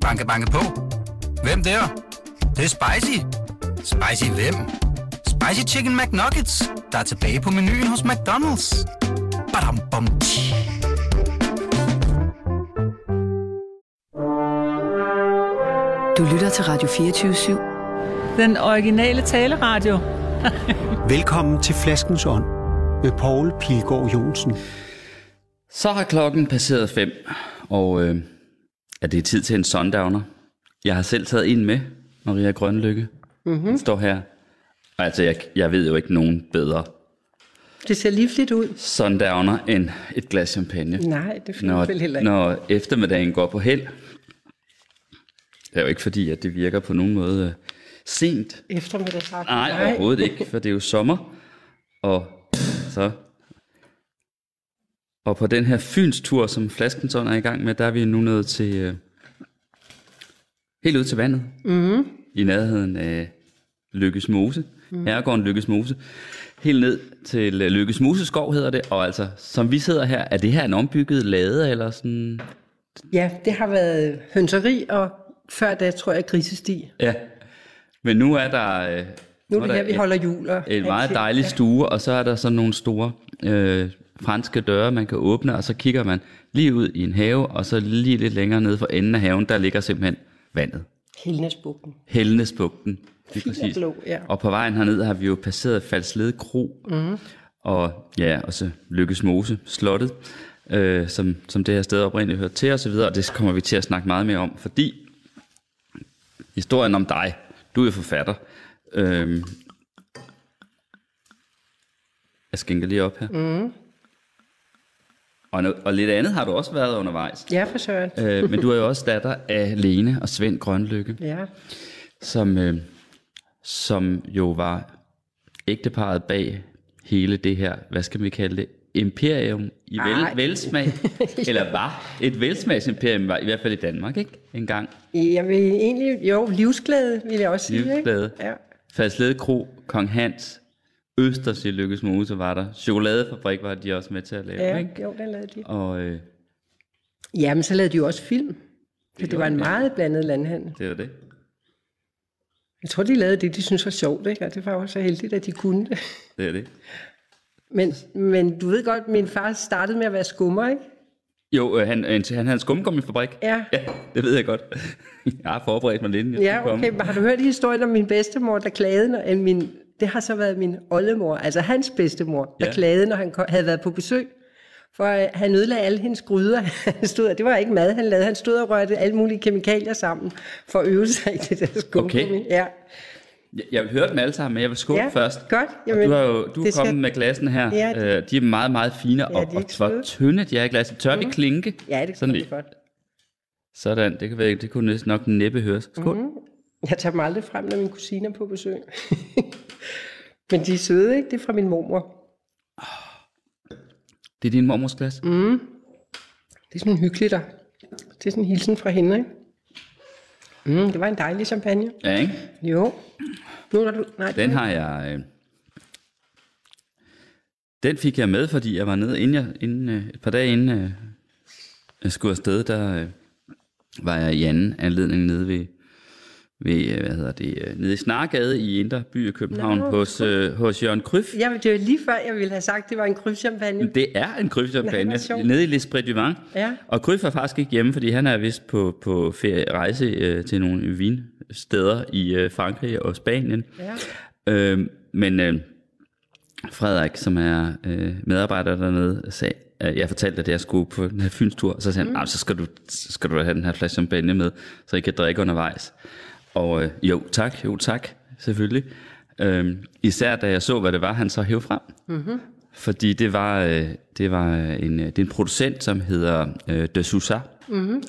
Banke, banke på. Hvem der? Det, det er spicy. Spicy hvem? Spicy Chicken McNuggets, der er tilbage på menuen hos McDonald's. Badum, bom, tji. Du lytter til Radio 24 Den originale taleradio. Velkommen til Flaskens Ånd med Poul Pilgaard Jonsen. Så har klokken passeret fem, og øh, er det tid til en sundowner. Jeg har selv taget en med, Maria Grønlykke. Mm-hmm. Den står her. Og altså, jeg, jeg ved jo ikke nogen bedre Det ser livligt ud. sundowner end et glas champagne. Nej, det findes vel heller ikke. når eftermiddagen går på held. Det er jo ikke fordi, at det virker på nogen måde øh, sent. Eftermiddagsaften. Nej, overhovedet ikke, for det er jo sommer. Og så... Og på den her Fyns-tur, som Flaskenson er i gang med, der er vi nu nået til... Øh, helt ud til vandet. Mm-hmm. I nærheden af Lykkes Mose. Mm. Herregården Lykkes Mose. Helt ned til øh, Lykkes Mose skov hedder det. Og altså, som vi sidder her, er det her en ombygget lade, eller sådan... Ja, det har været hønseri, og før da tror jeg grisesti. Ja. Men nu er der... Øh, Nu er det her, vi et- holder jul. Og En meget alting. dejlig Ja. stue, og så er der sådan nogle store øh, franske døre, man kan åbne, og så kigger man lige ud i en have, og så lige lidt længere nede for enden af haven, der ligger simpelthen vandet. Helnesbugten. Helnesbugten. Lige og præcis. blå, ja. Og på vejen herned har vi jo passeret Falslede Kro, mm. og ja, og så Lykkes Mose, slottet, øh, som, som det her sted oprindeligt hørte til osv., og det kommer vi til at snakke meget mere om, fordi historien om dig, du er forfatter, øhm, jeg skænker lige op her. Mm. Og, no- og lidt andet har du også været undervejs. Ja, for søren. Øh, men du er jo også datter af Lene og Svend Grønlykke, Ja. som, øh, som jo var ægteparet bag hele det her, hvad skal vi kalde det, imperium i vel, velsmag, eller var et velsmagsimperium, var i hvert fald i Danmark, ikke? En gang. Jeg vil egentlig, jo, livsglæde, vil jeg også sige. ikke? Livsglæde. Ja. Falslede Kro, Kong Hans, Østers i Lykkes Mose var der. Chokoladefabrik var de også med til at lave, Ja, ikke? jo, den lavede de. Og øh, Ja, men så lavede de jo også film. Så det var en meget blandet landhandel. det var det. Jeg tror, de lavede det, de synes var sjovt, ikke? og det var jo så heldigt, at de kunne det. Det er det. Men, men du ved godt, min far startede med at være skummer, ikke? Jo, øh, han, han, han havde en skumgummifabrik. Ja. Ja, det ved jeg godt. Jeg har forberedt mig lidt. Ja, okay. Men har du hørt historien om min bedstemor, der klagede, når, min, det har så været min oldemor, altså hans bedstemor, der Ja. klagede, når han havde været på besøg. For øh, han ødelagde alle hendes gryder. Han stod, det var ikke mad, han lavede. Han stod og rørte alle mulige kemikalier sammen for at øve sig i det der skumgummi. Okay. Ja. Jeg- Jeg vil høre dem alle sammen, men jeg vil skåle ja, først. godt. Jamen, du har jo du er det skal- kommet med glassen her. Ja, det- øh, de er meget, meget fine, og, er og ikke hvor tynde de er i glasset. Tør vi klinke? Ja, det lige. det godt. Sådan, det, kan være, det kunne næsten nok næppe høres. Skål. Mm-hmm. Jeg tager dem aldrig frem, når min kusine er på besøg. Men de er søde, ikke? Det er fra min mormor. Det er din mormors glas? Mm. Det er sådan hyggeligt, der. Det er sådan en hilsen fra hende, ikke? Mm, det var en dejlig champagne. Ja, ikke? Jo. Nu er du... Nej, Den har jeg... Øh, den fik jeg med, fordi jeg var nede, inden jeg, inden, øh, et par dage inden øh, jeg skulle afsted, der øh, var jeg i anden anledning nede ved, ved øh, hvad hedder det, øh, nede i Snargade i Indre By i København Nå, hos, øh, hos Jørgen Kryf. Ja, men det var lige før, jeg ville have sagt, at det var en krybchampagne. Det er en sjovt. nede i L'Esprit du Vin. Ja. Og Kryf er faktisk ikke hjemme, fordi han er vist på, på ferie, rejse øh, til nogle vinsteder i øh, Frankrig og Spanien. Ja. Øh, men øh, Frederik, som er øh, medarbejder dernede, sagde, at jeg fortalte, at jeg skulle på den her fynstur, så sagde han, "Nå, så skal du, så skal du have den her flaske champagne med, så I kan drikke undervejs. Og øh, jo tak, jo tak, selvfølgelig. Øh, især da jeg så, hvad det var, han så hævde frem. Mm-hmm. Fordi det var, øh, det var en, øh, det er en producent, som hedder øh, De Sousa. Mm-hmm.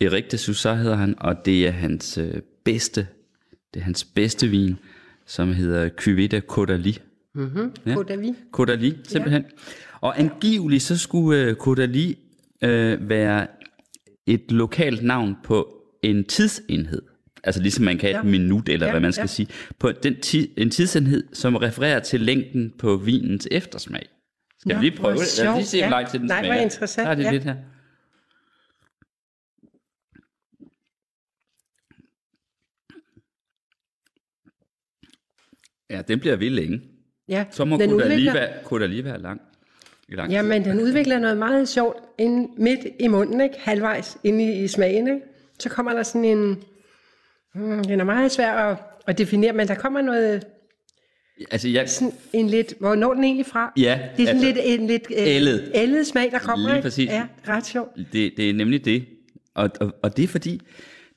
Erik De Sousa hedder han, og det er hans øh, bedste, det er hans bedste vin, som hedder Cuvée de Caudalie. Mm-hmm. Ja. Kodavi. Caudalie, simpelthen. Ja. Og angiveligt så skulle øh, Caudalie øh, være et lokalt navn på en tidsenhed altså ligesom man kan ja. et minut, eller ja, hvad man skal ja. sige, på den ti, en tidsenhed, som refererer til længden på vinens eftersmag. Skal Nå, vi lige prøve det? Lad os lige se, hvor lang tid den Nej, smager. Nej, interessant. Der er det ja. lidt her. Ja, den bliver ved længe. Ja, så må den kunne, udvikler... der lige kunne der lige være lang. lang ja, men den udvikler noget meget sjovt ind, midt i munden, ikke? halvvejs ind i, i smagen. Ikke? Så kommer der sådan en Mm, den er meget svær at, at definere, men der kommer noget, Altså, jeg, sådan en lidt... Hvor når den egentlig fra? Ja, Det er sådan altså, lidt en lidt øh, ældet. ældet smag, der kommer. Lige ikke? præcis. Ja, ret sjovt. det, det er nemlig det. Og, og, og det er fordi,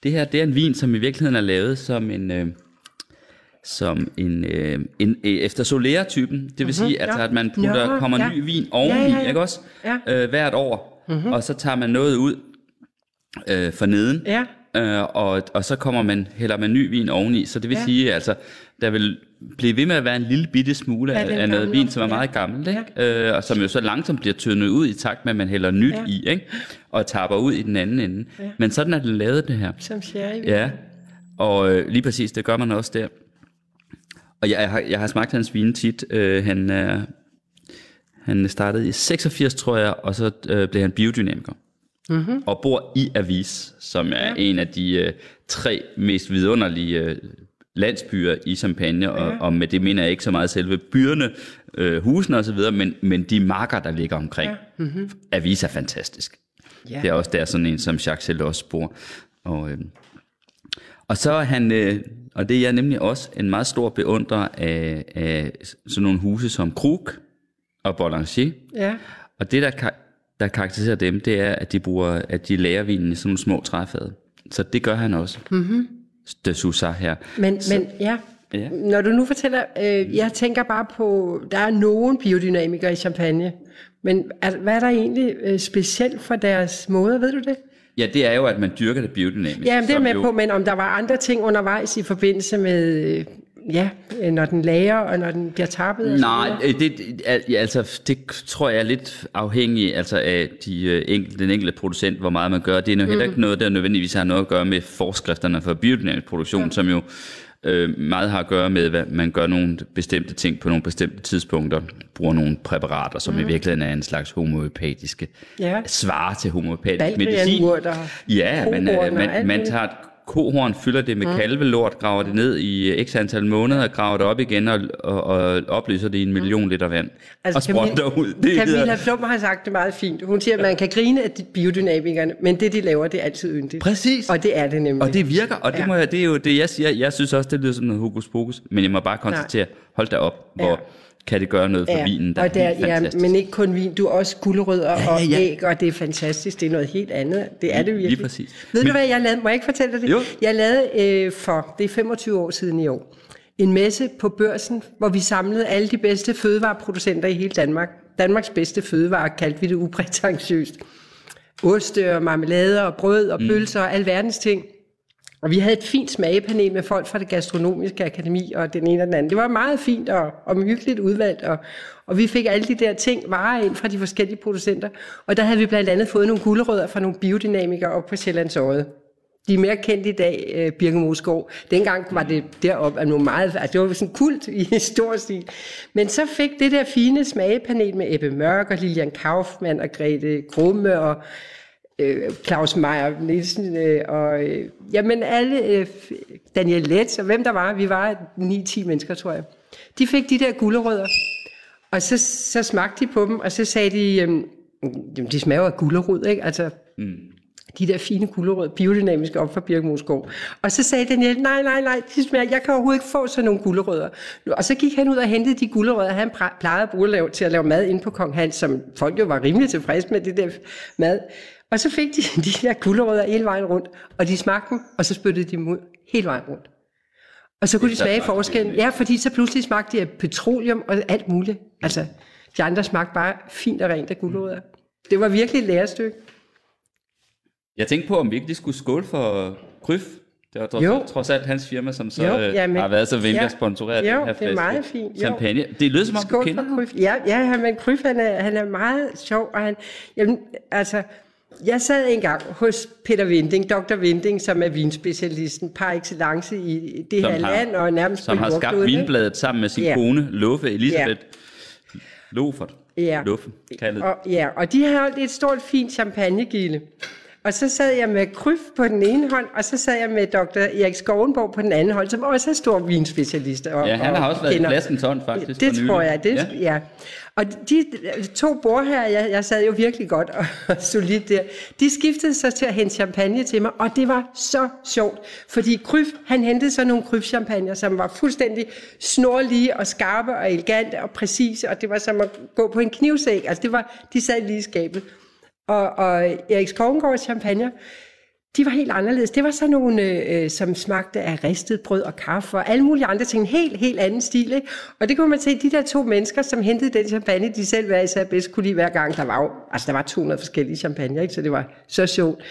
det her det er en vin, som i virkeligheden er lavet som en... Øh, som en, øh, en øh, efter Solera-typen. Det vil sige, altså, ja. at man putter, Nå, kommer ja. ny vin oveni, Ja, ja, ja. ikke også? Ja. Øh, hvert år. Mm-hmm. Og så tager man noget ud øh, for neden. Ja. Øh, og, og så kommer man, hælder man ny vin oveni. Så det vil Ja. ja. sige, altså, der vil blive ved med at være en lille bitte smule Ja, af, af noget vin, som er ja. meget gammelt, ikke? Øh, og som jo så langsomt bliver tyndet ud i takt med, at man hælder nyt Ja. ja. i, ikke? og tapper ud i den anden ende. Ja. Ja. Men sådan er den lavet, det her. Som sherry. Ja, og øh, lige præcis, det gør man også der. Og jeg, jeg, har, jeg har smagt hans vin tit. Øh, han, er, han startede i 86, tror jeg, og så øh, blev han biodynamiker. Mm-hmm. Og bor i Avis, som er ja. en af de øh, tre mest vidunderlige øh, landsbyer i Champagne, og, og med det mener jeg ikke så meget selve byerne, øh, husene osv., men, men de marker, der ligger omkring. Ja. Mm-hmm. Avis er fantastisk. Ja. Ja. Det er også der sådan en, som Jacques Celos bor. Og, øh, og så er han, øh, og det er jeg nemlig også, en meget stor beundrer af, af sådan nogle huse som Krug og Boulanger. Ja. Og det, der, der karakteriserer dem, det er, at de bruger, at de lager vinen i sådan nogle små træfade. Så det gør han også. Mm-hmm. De Sousa her. Men, men ja, Ja. når du nu fortæller, øh, jeg tænker bare på, der er nogen biodynamikere i champagne, men er, hvad er der egentlig øh, specielt for deres måde, ved du det? Ja, det er jo, at man dyrker det biodynamisk. Ja, det er med jo, på, men om der var andre ting undervejs i forbindelse med, øh, ja, øh, når den lager, og når den bliver tappet? Nej, øh, det, altså, det tror jeg er lidt afhængig altså, af de, øh, enkelte, den enkelte producent, hvor meget man gør. Det er jo heller ikke noget, der nødvendigvis har noget at gøre med forskrifterne for biodynamisk produktion, ja. som jo øh, meget har at gøre med, hvad man gør nogle bestemte ting på nogle bestemte tidspunkter, bruger nogle præparater, som mm. i virkeligheden er en slags homoepatiske Ja. svar til Baldrian medicin. Ja, men øh, man, man tager et kohorn, fylder det med mm. kalvelort, graver det ned i øh, x antal måneder, graver det op igen og, og, og oplyser det i en million liter vand. Altså, og sprøjter ud. Det Camilla Flum har sagt det meget fint. Hun siger, at man kan grine af biodynamikerne, men det, de laver, det er altid yndigt. Præcis. Og det er det nemlig. og det virker, og det, Ja. må jeg, det er jo det, jeg siger. Jeg synes også, det lyder som noget hokus pokus, men jeg må bare konstatere, hold da op, hvor Ja. Kan det gøre noget for vinen, der og er der, helt ja, men ikke kun vin, du er også gulerødder Ja, og ja, ja. æg, og det er fantastisk. Det er noget helt andet. Det er det Lige virkelig. præcis. Ved Men- du hvad, jeg lavede? Må jeg ikke fortælle dig det? Jo. Jeg lavede øh, for, det er 25 år siden i år, en messe på børsen, hvor vi samlede alle de bedste fødevareproducenter i hele Danmark. Danmarks bedste fødevarer kaldte vi det uprætentiøst. Oste og marmelade og brød og pølser og alverdens ting. Og vi havde et fint smagepanel med folk fra det gastronomiske akademi og den ene og den anden. Det var meget fint og, og hyggeligt udvalgt, og, og vi fik alle de der ting, varer ind fra de forskellige producenter. Og der havde vi blandt andet fået nogle gulerødder fra nogle biodynamikere op på Sjællands Øje. De er mere kendt i dag, øh, Birke Moskov. Dengang var det derop af nogle meget, altså det var sådan kult i stor stil. Men så fik det der fine smagepanel med Ebbe Mørk og Lilian Kaufmann og Grete Krumme og øh, Claus Meier Nielsen øh, og øh, jamen alle, øh, Daniel Letts og hvem der var, vi var 9-10 mennesker, tror jeg. De fik de der gulerødder, og så, så smagte de på dem, og så sagde de, øh, jamen, de smager af gulerod, ikke? Altså, mm. de der fine gulerødder, biodynamiske op fra Birkemosskov. Og så sagde Daniel, nej, nej, nej, de smager, jeg kan overhovedet ikke få sådan nogle gulerødder. Og så gik han ud og hentede de gulerødder, han plejede at bruge til at lave mad inde på Kong Hans, som folk jo var rimelig tilfredse med det der mad. Og så fik de de der gulerødder hele vejen rundt, og de smagte dem, og så spyttede de dem ud hele vejen rundt. Og så kunne de Det smage forskellen. Ja, fordi så pludselig smagte de af petroleum og alt muligt. Altså, de andre smagte bare fint og rent af gulerødder. Det var virkelig et lærestykke. Jeg tænkte på, om vi ikke lige skulle skåle for Kryf. Det var trods, Jo. trods alt hans firma, som så Jo, øh, jamen, har været så venlig ja. at sponsorere Jo, den her det er flaske meget fint, jo. champagne. Det lød som om, du Skål kender for ham. Kryf. Ja, ja men Kryf, han er, han er meget sjov, og han, jamen, altså, jeg sad engang hos Peter Vinding, Dr. Vinding, som er vinspecialisten par excellence i det Som her har- land, og nærmest Som har skabt vinbladet sammen med sin Ja. kone, Luffe Elisabeth Lofert. Ja. Luffe, kaldet. Og, ja, og de har holdt et stort, fint champagnegilde. Og så sad jeg med Kryf på den ene hånd, og så sad jeg med dr. Erik Skovenborg på den anden hånd, som også er stor vinspecialist. Og, Ja, han har og også været i kender- Flaskens Hånd, faktisk, Det tror jeg, det, Ja. ja. Og de to bord her, jeg, jeg sad jo virkelig godt og, og solidt der, de skiftede så til at hente champagne til mig, og det var så sjovt, fordi Kryf, han hentede så nogle Kryf-champagner, som var fuldstændig snorlige og skarpe og elegante og præcise, og det var som at gå på en knivsæk, altså det var, de sad lige i skabet. Og, og Erik Skovengårds champagne, de var helt anderledes. Det var sådan nogle, øh, som smagte af ristet brød og kaffe og alle mulige andre ting. En helt, helt anden stil. Ikke? Og det kunne man se, de der to mennesker, som hentede den champagne, de selv hver især bedst kunne lide hver gang. Der var jo, altså der var 200 forskellige champagne, ikke? så det var så sjovt.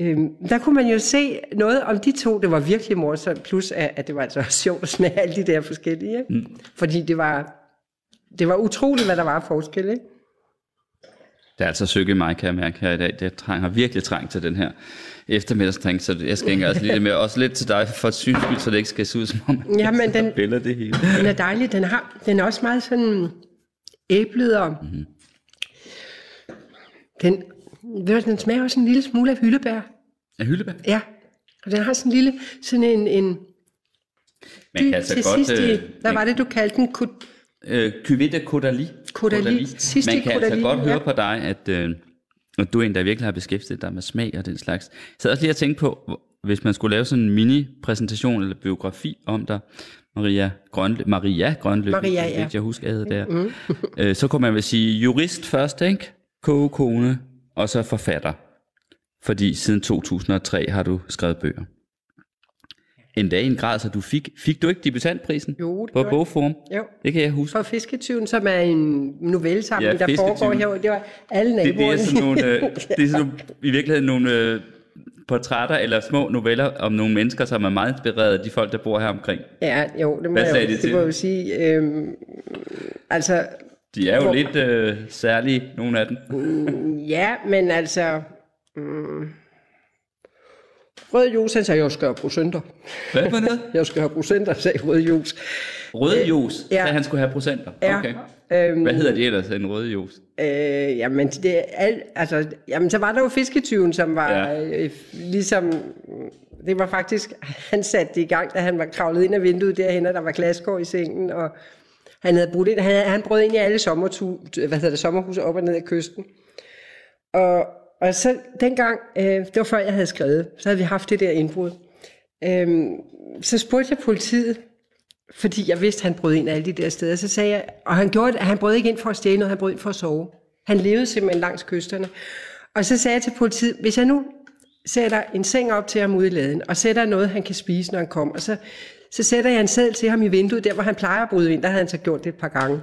Øhm, der kunne man jo se noget om de to. Det var virkelig morsomt. Plus at, at det var altså sjovt at smage alle de der forskellige. Ikke? Mm. Fordi det var, det var utroligt, hvad der var af forskel. Ikke? Det er altså søge mig, kan jeg mærke her i dag. Det trænger virkelig trængt til den her eftermiddagsdrink, så jeg skænker altså lidt mere. Også lidt til dig for et syns skyld, så det ikke skal se ud som om, Ja, men den- spiller det hele. Den er dejlig. Den, har, den er også meget sådan æblet og... Mm-hmm. Den, ved du, den smager også en lille smule af hyldebær. Er hyldebær? Ja, og den har sådan en lille, sådan en... en Man kan altså til godt... sidst, i, øh, hvad var det, du kaldte den? Kud, Øh, Cuvée de Caudalie. Caudalie. Sidste Man kan altså Caudalie, godt høre ja. på dig, at, øh, at du er en, der virkelig har beskæftiget dig med smag og den slags. Jeg sad også lige og tænkte på, hvis man skulle lave sådan en mini-præsentation eller biografi om dig, Maria Grønløb, Maria Grønløb, Maria, ja. jeg husker, jeg der. Mm. øh, så kunne man vel sige jurist først, ikke? Kogekone, og så forfatter. Fordi siden 2003 har du skrevet bøger. Endda i en grad, så du fik, fik du ikke debutantprisen Jo, det på. Bogforum? Jo. Det kan jeg huske. for Fisketyven, som er en novellesamling, Ja, der foregår her. Det var alle Det, det naboerne. er sådan nogle, øh, det er sådan nogle, i virkeligheden nogle øh, portrætter eller små noveller om nogle mennesker, som er meget inspireret af de folk, der bor her omkring. Ja, jo, det må, Hvad jeg, jo- de det til må jeg det? jo sige. Øhm, altså, De er jo Hvor- lidt øh, særlige, nogle af dem. Ja, men altså... Mm, Rød Jus, han sagde, jeg skal have procenter. Hvad for noget? Jeg skal have procenter, sagde Rød Jus. Røde jus, ja. ja. han skulle have procenter. Ja. Okay. Øhm, Hvad hedder det ellers, en røde jus? øh, jamen, det er alt, altså, jamen, så var der jo fisketyven, som var Ja. ja. øh, ligesom... Det var faktisk, han satte det i gang, da han var kravlet ind af vinduet derhen, og der var glasgård i sengen, og han havde brudt ind, han, han brød ind i alle sommertu, hvad hedder det, sommerhuse op og ned ad kysten. Og, og så dengang, øh, det var før jeg havde skrevet, så havde vi haft det der indbrud. Øh, så spurgte jeg politiet, fordi jeg vidste, han brød ind alle de der steder. Så sagde jeg, og han gjorde han brød ikke ind for at stjæle noget, han brød ind for at sove. Han levede simpelthen langs kysterne. Og så sagde jeg til politiet, hvis jeg nu sætter en seng op til ham ude i laden, og sætter noget, han kan spise, når han kommer, og så, så sætter jeg en seddel til ham i vinduet, der hvor han plejer at bryde ind, der havde han så gjort det et par gange.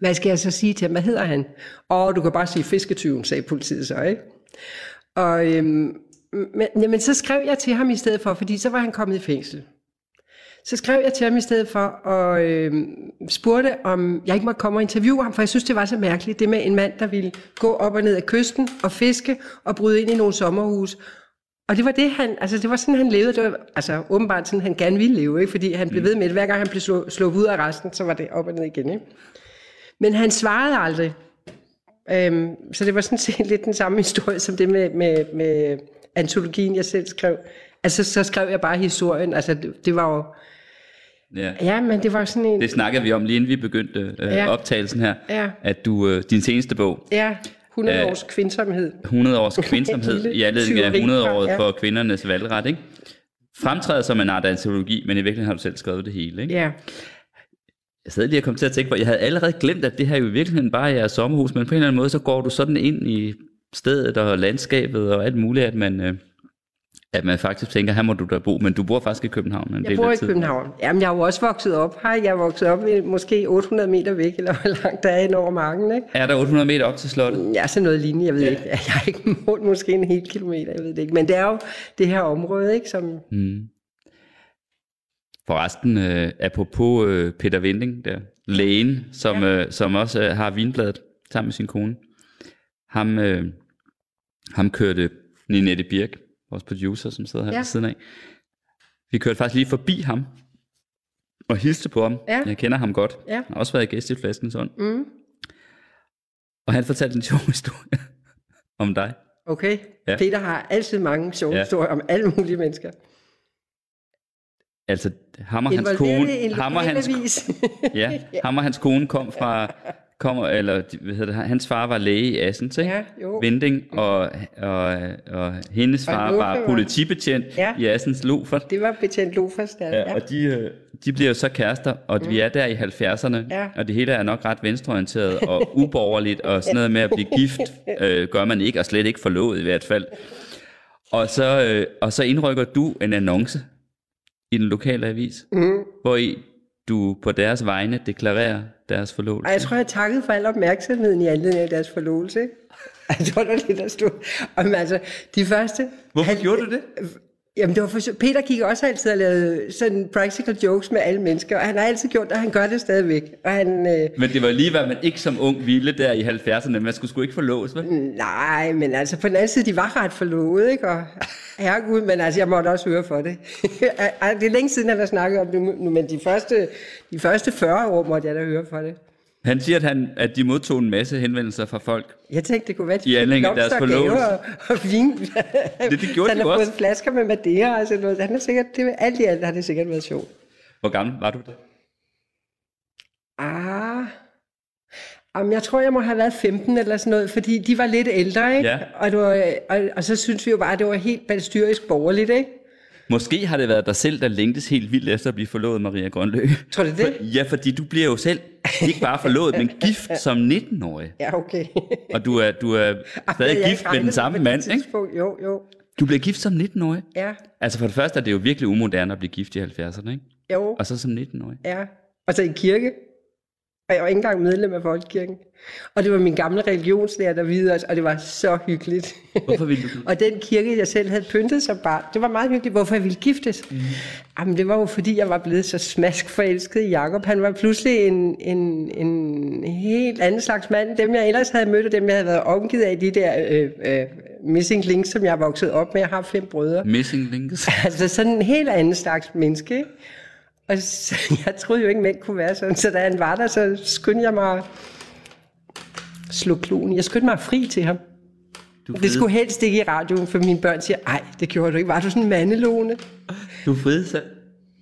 Hvad skal jeg så sige til ham? Hvad hedder han? Åh, du kan bare sige fisketyven, sagde politiet så, ikke? Og øhm, men, jamen, så skrev jeg til ham i stedet for, fordi så var han kommet i fængsel. Så skrev jeg til ham i stedet for og øh, spurgte, om jeg ikke måtte komme og interviewe ham, for jeg synes, det var så mærkeligt, det med en mand, der ville gå op og ned ad kysten og fiske og bryde ind i nogle sommerhus. Og det var det, han, altså det var sådan, han levede. Det var altså åbenbart sådan, han gerne ville leve, ikke? fordi han blev ved med det. Hver gang han blev slå, slået ud af resten, så var det op og ned igen. Ikke? Men han svarede aldrig. Øhm, så det var sådan set lidt den samme historie, som det med, med, med antologien, jeg selv skrev. Altså, så skrev jeg bare historien. Altså, det, det var jo... Ja. Ja, men det var sådan en... Det snakkede vi om lige inden vi begyndte øh, Ja. optagelsen her, Ja. at du, øh, din seneste bog, Ja, 100 Øh, års kvindsomhed. 100 års kvindsomhed i anledning af tyveri 100 fra- året ja. for kvindernes valgret, ikke? Fremtræder som en art antologi, men i virkeligheden har du selv skrevet det hele, ikke? Ja. Jeg sad lige og kom til at tænke på, jeg havde allerede glemt, at det her jo i virkeligheden bare er sommerhus, men på en eller anden måde, så går du sådan ind i stedet og landskabet og alt muligt, at man, øh, at man faktisk tænker, her må du da bo, men du bor faktisk i København en Jeg bor i. København. Jamen, jeg er jo også vokset op her. Jeg er vokset op i, måske 800 meter væk, eller hvor langt der er ind over marken, ikke? Er der 800 meter op til slottet? Ja, sådan noget lignende, jeg ved ikke. Jeg har ikke målt måske en hel kilometer, jeg ved det ikke. Men det er jo det her område, ikke? Som, Mm. Forresten, øh, apropos øh, Peter Vinding, der, lægen, som, ja. øh, som også øh, har vinbladet sammen med sin kone, ham, øh, ham kørte Ninette Birk, vores producer, som sidder her Ja. ved siden af. Vi kørte faktisk lige forbi ham og hilste på ham. Ja. Jeg kender ham godt. Ja. Han har også været gæst i Flaskens Ånd. mm, Og han fortalte en sjov historie om dig. Okay? Ja. Peter har altid mange sjove ja. historier om alle mulige mennesker. Altså, ham og hans kone, ham og hans, ja, ham og hans kone kom fra, kommer, eller hvad hedder det, hans far var læge i Assens, ikke? Ja, jo. Vinding, og, og, og hendes Og far Lofer var politibetjent Ja. i Assens Lofer. det var betjent Lofers der. Ja, og de, øh, de bliver jo så kærester, og vi er der i 70'erne, Mm. Ja. og det hele er nok ret venstreorienteret og uborgerligt, og sådan noget med at blive gift øh, gør man ikke, og slet ikke forlovet i hvert fald. Og så, øh, og så indrykker du en annonce i den lokale avis, mm. hvor i du på deres vegne deklarerer deres forlovelse. Og jeg tror, jeg takkede for al opmærksomheden i anledning af deres forlovelse. Jeg tror, det var det, der stod. Og, men altså, de første... Hvorfor gjorde du det? Jamen, det var for, Peter gik også altid og lavede sådan practical jokes med alle mennesker, og han har altid gjort det, og han gør det stadigvæk. Og han, øh, Men det var lige, hvad man ikke som ung ville der i 70'erne. Man skulle sgu ikke forloves, vel? nej, men altså på den anden side, de var ret forlovet, ikke? Og herregud, men altså, jeg måtte også høre for det. Det er længe siden, han har snakket om det nu, men de første, de første 40 år måtte jeg da høre for det. Han siger, at, han, at de modtog en masse henvendelser fra folk. Jeg tænkte, det kunne være, I anledning af deres blomster og forlovelse. Og, og vin. Det- det gjorde han de har fået flasker med Madeira og sådan noget. Han har sikkert, det, alt i alt har det sikkert været sjovt. Hvor gammel var du da? Ah, Jamen, jeg tror, jeg må have været 15 eller sådan noget, fordi de var lidt ældre, ikke? Ja. Og, det var, og, og så synes vi jo bare, at det var helt balstyrisk borgerligt, ikke? Måske har det været dig selv, der længtes helt vildt efter at blive forlovet, Maria Grønlø. Tror du det? For, ja, fordi du bliver jo selv ikke bare forlovet, men gift som 19-årig. Ja, okay. Og du er, du er stadig har gift med den samme mand, ikke? Jo, jo. Du bliver gift som 19-årig. Ja, Altså for det første er det jo virkelig umoderne at blive gift i 70'erne, ikke? jo, Og så som 19-årig. ja. Og så i kirke. Og jeg var ikke engang medlem af Folkekirken. Og det var min gamle religionslærer, der videde os, og det var så hyggeligt. Hvorfor ville du og den kirke, jeg selv havde pyntet som barn, det var meget hyggeligt. Hvorfor jeg ville giftes? Mm. Jamen, det var jo fordi, jeg var blevet så smask forelsket i Jacob. Han var pludselig en, en, en helt anden slags mand, dem jeg ellers havde mødt, og dem jeg havde været omgivet af, de der øh, øh, missing links, som jeg er vokset op med. Jeg har fem brødre. Missing links? Altså sådan en helt anden slags menneske, ikke? Og så, jeg troede jo ikke, mænd kunne være sådan, så da han var der, så skyndte jeg mig at slå kloen. Jeg skyndte mig fri til ham. Du Det skulle helst ikke i radioen, for mine børn siger, ej, det gjorde du ikke. Var du sådan en mandelone? Du friede selv.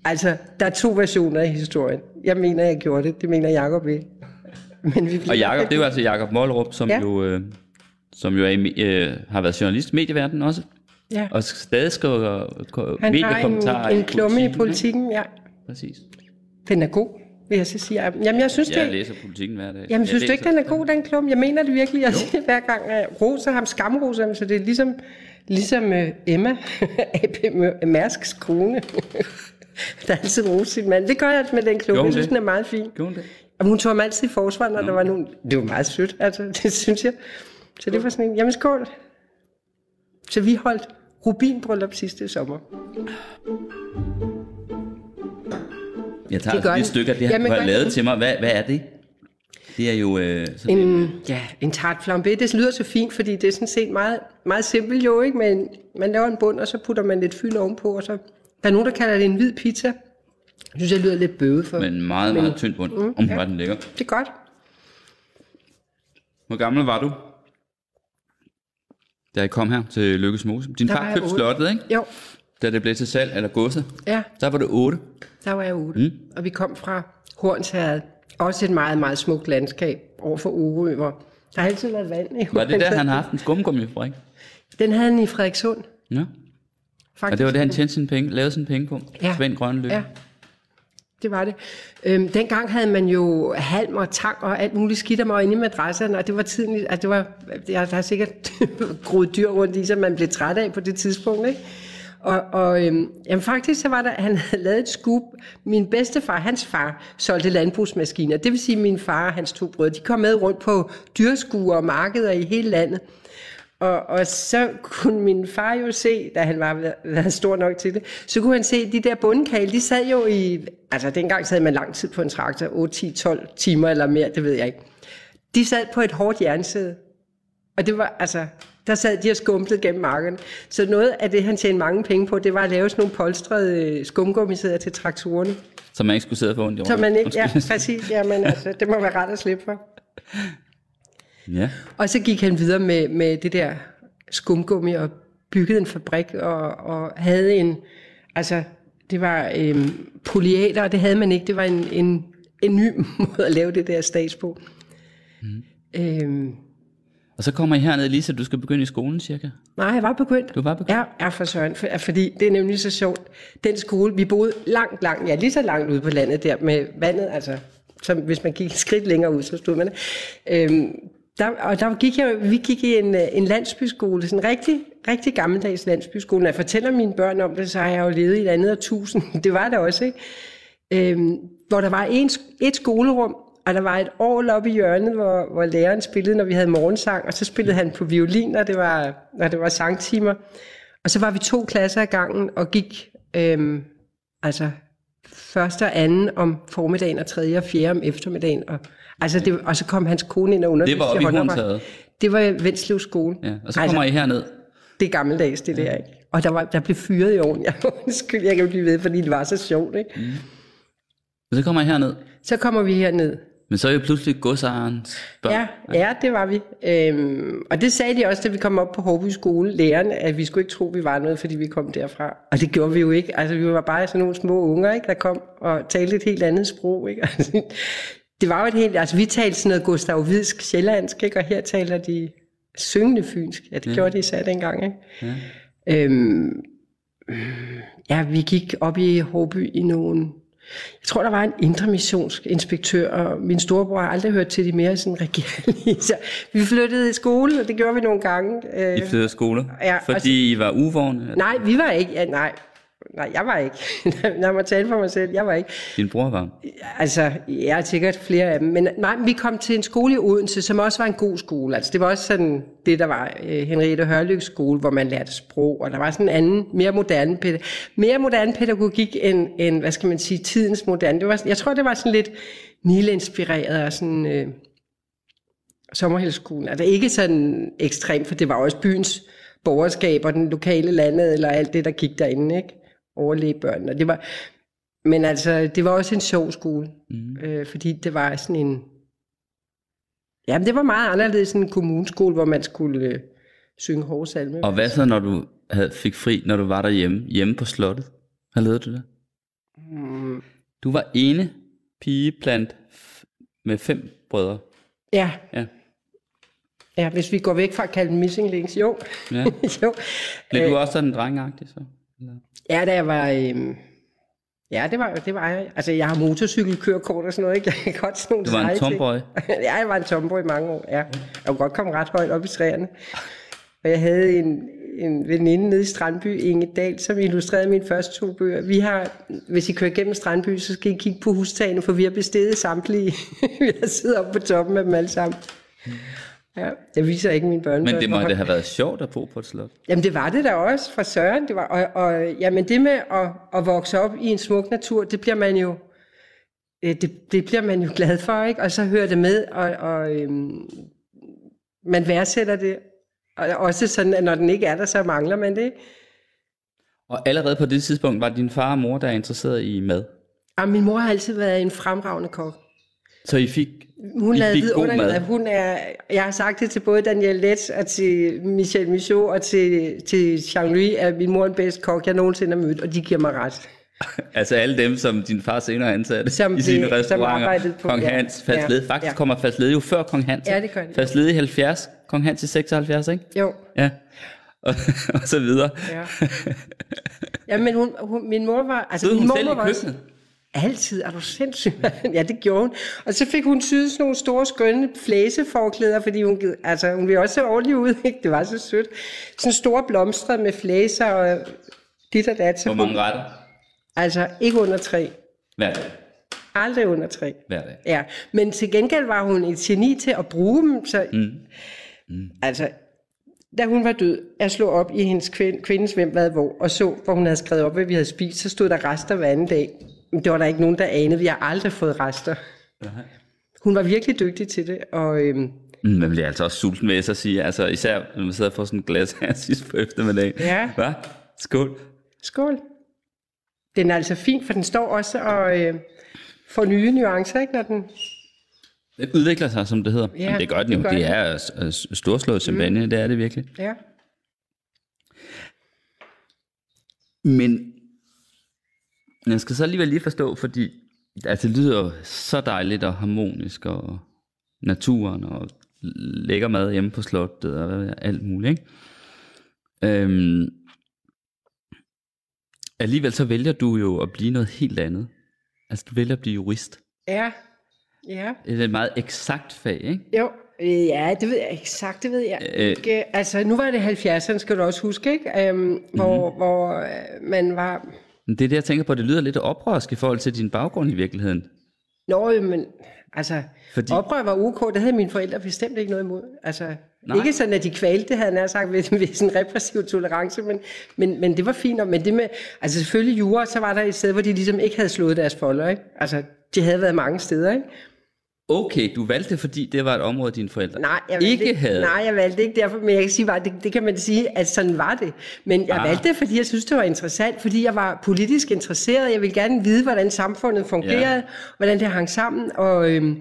Altså, der er to versioner af historien. Jeg mener, jeg gjorde det. Det mener Jacob ikke. Men vi Og Jakob, det jo altså Jakob Mollerup, som Ja. jo, øh, som jo er, i øh, har været journalist i medieverdenen også. Ja. Og stadig skriver Han har en, en klumme i ikke? politikken, ja. Præcis. Den er god, vil jeg så sige. Jamen, jeg synes, Jeg det, læser politikken hver dag. Jamen, Jeg synes du ikke, den er god, den klum? Jeg mener det virkelig. Jeg siger hver gang, at jeg roser ham, skamroser ham, så det er ligesom, ligesom uh, Emma, AP Mærsks kone, der altid roser sin mand. Det gør jeg med den klub. Hun Jeg synes, det? den er meget fin. Hun det? Og hun tog ham altid i forsvar, når der var nogen... Det var meget sødt, altså, det synes jeg. Så det var sådan en, jamen skål. Så vi holdt rubinbryllup sidste sommer. Jeg tager Det altså lige et den. stykke af det, Jamen, han har lavet det. til mig. Hvad, hvad er det? Det er jo... Øh, sådan en, En, ja, en tart flambé, det lyder så fint, fordi det er sådan set meget, meget simpelt jo, ikke? Men man laver en bund, og så putter man lidt fyld ovenpå, og så... Der er nogen, der kalder det en hvid pizza. Jeg synes, jeg lyder lidt bøvet for. men meget, meget tynd bund. Mm, Om ja. den lækker. Det er godt. Hvor gammel var du? Da jeg kom her til Lykkes Mose. Din Der far købte otte. slottet, ikke? Jo, Da det blev til salg, eller godset. ja, Der var det 8. der var jeg ude. Mm. Og vi kom fra Hornsherred. Også et meget, meget smukt landskab over for Orø, hvor der har altid været vand i Var det der, han har haft en skumgummifabrik? Den havde han i Frederikssund, Ja. faktisk. Og det var det, han tjente sine penge, lavede sine penge på. Ja. Svend Grønløb. Ja, det var det. Øhm, dengang havde man jo halm og tang og alt muligt skidt og inde i madrasserne, og det var tiden, altså det var, der, der har sikkert groet dyr rundt i, som man blev træt af på det tidspunkt, ikke? Og, og øhm, jamen faktisk så var der, han havde lavet et skub. Min bedstefar, hans far, solgte landbrugsmaskiner. Det vil sige, at min far og hans to brødre, de kom med rundt på dyrskuer og markeder i hele landet. Og, og så kunne min far jo se, da han var var stor nok til det, så kunne han se, de der bundkale, de sad jo i, altså dengang sad man lang tid på en traktor, 8, 10, 12 timer eller mere, det ved jeg ikke. De sad på et hårdt jernsæde. Og det var, altså, der sad de og skumplede gennem marken. Så noget af det, han tjente mange penge på, det var at lave sådan nogle polstrede skumgummisæder til traktorerne. Så man ikke skulle sidde på ondt i Så man ikke, ja, præcis, jamen altså, det må være ret at slippe for. ja. Og så gik han videre med, med det der skumgummi og byggede en fabrik og, og havde en, altså det var øhm, polyater, og det havde man ikke. Det var en, en, en ny måde at lave det der stats på. Mm. Øhm, Og så kommer I herned, Lisa, du skal begynde i skolen cirka. nej, jeg var begyndt. Du var begyndt? Ja, ja for søren, for, fordi det er nemlig så sjovt. Den skole, vi boede langt, langt, ja lige så langt ude på landet der med vandet, altså som hvis man gik et skridt længere ud, så stod man. Øhm, der, og der gik jeg, vi gik i en, øh, en landsbyskole, sådan en rigtig, rigtig gammeldags landsbyskole. Når jeg fortæller mine børn om det, så har jeg jo levet i et andet årtusind. Det var det også, ikke? Øhm, hvor der var en, et skolerum, og der var et år oppe i hjørnet, hvor, hvor læreren spillede, når vi havde morgensang, og så spillede han på violin, når det var, når det var sangtimer. Og så var vi to klasser ad gangen og gik øhm, altså første og anden om formiddagen og tredje og fjerde om eftermiddagen. Og, altså det, og så kom hans kone ind og underviste Det var oppe i. Horntaget. Det var Vendslev skole. Ja. Og så kommer I herned. Det er gammeldags, det der, ikke? Og der, var, der blev fyret i ovnen. Jeg, undskyld, jeg kan blive ved, fordi det var så sjovt, ikke? Og så kommer I herned. Så kommer vi herned. Men så er I pludselig godsejerens børn. Ja, ja, det var vi. Øhm, og det sagde de også, da vi kom op på Hårby skole, lærerne, at vi skulle ikke tro, vi var noget, fordi vi kom derfra. Og det gjorde vi jo ikke. Altså, vi var bare sådan nogle små unger, ikke, der kom og talte et helt andet sprog. Ikke? Altså, det var jo et helt... Altså, vi talte sådan noget Gustav Hvidsk sjællandsk, ikke? og her taler de syngende fynsk. Ja, det ja. gjorde de især dengang. Ikke? Ja. Øhm, ja, vi gik op i Hårby i nogle... Jeg tror, der var en intermissionsk inspektør, og min storebror har aldrig hørt til de mere sådan regerlige. Så vi flyttede i skole, og det gjorde vi nogle gange. I Øh, flyttede skole, Ja, fordi og I var uvågne. nej, vi var ikke. Ja, nej, nej, jeg var ikke. Lad mig tale for mig selv. Jeg var ikke. Din bror var. Altså, jeg er sikkert flere af dem. Men nej, vi kom til en skole i Odense, som også var en god skole. Altså, det var også sådan det, der var øh, Henriette Hørlyks skole, hvor man lærte sprog, og der var sådan en anden, mere moderne, mere moderne pædagogik end, end, hvad skal man sige, tidens moderne. Det var, jeg tror, det var sådan lidt Nile-inspireret og sådan... Øh, sommerhældsskolen. Altså ikke sådan ekstremt, for det var også byens borgerskab og den lokale landet, eller alt det, der gik derinde, ikke? Overlæge børnene. Og det var, men altså, det var også en sjov skole, mm. øh, fordi det var sådan en... Jamen, det var meget anderledes end en kommuneskole, hvor man skulle øh, synge hårsalme. Og hvad så, når du havde, fik fri, når du var derhjemme, hjemme på slottet? Hvad lavede du der? Mm. Du var ene pige blandt med fem brødre. Ja, Ja. ja, hvis vi går væk fra at kalde missing links, jo. ja. jo. Blev du også sådan drengagtig så? Eller? Ja, da jeg var... Øhm, ja, det var, det var jeg. Altså, jeg har motorcykelkørekort og sådan noget, ikke? Jeg kan godt sådan nogle Du var en tomboy. ja, jeg var en tomboy i mange år, ja. Jeg kunne godt komme ret højt op i træerne. Og jeg havde en, en veninde nede i Strandby, Inge Dahl, som illustrerede mine første to bøger. Vi har, hvis I kører gennem Strandby, så skal I kigge på hustagene, for vi har bestedet samtlige. vi har siddet oppe på toppen af dem alle sammen. Ja, jeg viser ikke mine børnebørn. Men det må det have været sjovt at bo på et slot. Jamen det var det da også fra Søren. Det var, og, og jamen det med at, at vokse op i en smuk natur, det bliver man jo øh, det, det bliver man jo glad for, ikke? Og så hører det med, og, og øhm, man værdsætter det. Og også sådan, at når den ikke er der, så mangler man det. Og allerede på det tidspunkt var din far og mor, der er interesseret i mad. Og min mor har altid været en fremragende kok. Så I fik, Hun I lavede vidunderligt. mad. Hun er, jeg har sagt det til både Daniel Letts og til Michel Michaud og til, til Jean-Louis, at min mor er den bedste kok, jeg nogensinde har mødt, og de giver mig ret. Altså alle dem, som din far senere ansatte Som i sine som restauranter. arbejdede på- Kong ja. Hans, Falsled. Ja. Faktisk Ja. kommer Falsled jo før Kong Hans. Ja, det gør det. Falsled i 70, Kong Hans i 76, ikke? Jo, Ja. Og, og så videre. Ja. ja, men hun, hun, min mor var... Altså, Stod min hun mor selv i var også- køkkenet? Altid, er du sindssyg? ja, det gjorde hun. Og så fik hun syet sådan nogle store, skønne flæseforklæder, fordi hun, altså, hun ville også se ordentlig ud. Ikke? Det var så sødt. Sådan store blomster med flæser og dit og dat. Så Hvor hun, mange retter? altså, ikke under tre. Hver dag. Aldrig under tre. Hver dag. Ja, men til gengæld var hun et geni til at bruge dem, så mm. Mm. altså, da hun var død, jeg slog op i hendes kvind, kvindens hvem hvad hvor, og så, hvor hun havde skrevet op, hvad vi havde spist, så stod der rester hver anden dag. Det var der ikke nogen, der anede. Vi har aldrig fået rester. Hun var virkelig dygtig til det, og... Øhm, mm, man bliver altså også sulten, vil at sige. Altså, især når man sidder og får sådan et glas her sidst på eftermiddagen. Ja. Hva? Skål. Skål. Den er altså fin, for den står også og øh, får nye nuancer, ikke, når den... Den udvikler sig, som det hedder. Ja, Jamen, det gør den jo. Det, det er storslået champagne, mm. det er det virkelig. Ja. Men jeg skal så alligevel lige forstå, fordi altså, det lyder så dejligt og harmonisk, og naturen, og lækker mad hjemme på slottet, og alt muligt, ikke? Øhm, alligevel så vælger du jo at blive noget helt andet. Altså, du vælger at blive jurist. Ja, ja. Det er et meget eksakt fag, ikke? Jo, ja, det ved jeg eksakt, det ved jeg Øh. ikke. Altså, nu var det 70'erne, skal du også huske, ikke? Øhm, hvor, mm. hvor øh, man var... Men det er det, jeg tænker på, det lyder lidt oprørsk i forhold til din baggrund i virkeligheden. Nå, men altså, Fordi- oprør var ok, det havde mine forældre bestemt ikke noget imod. Altså, Nej. Ikke sådan, at de kvalte, havde jeg sagt, ved, ved sådan en repressiv tolerance, men, men, men det var fint. og- Men det med, altså selvfølgelig jura, så var der et sted, hvor de ligesom ikke havde slået deres folder, ikke? Altså, de havde været mange steder, ikke? Okay, du valgte det, fordi det var et område, dine forældre Nej, jeg ikke havde. Nej, jeg valgte ikke derfor, men jeg kan sige bare, det, det kan man sige, at sådan var det. Men jeg Ah. valgte det, fordi jeg synes, det var interessant, fordi jeg var politisk interesseret. Jeg ville gerne vide, hvordan samfundet fungerede, Ja. hvordan det hang sammen. Og, øhm,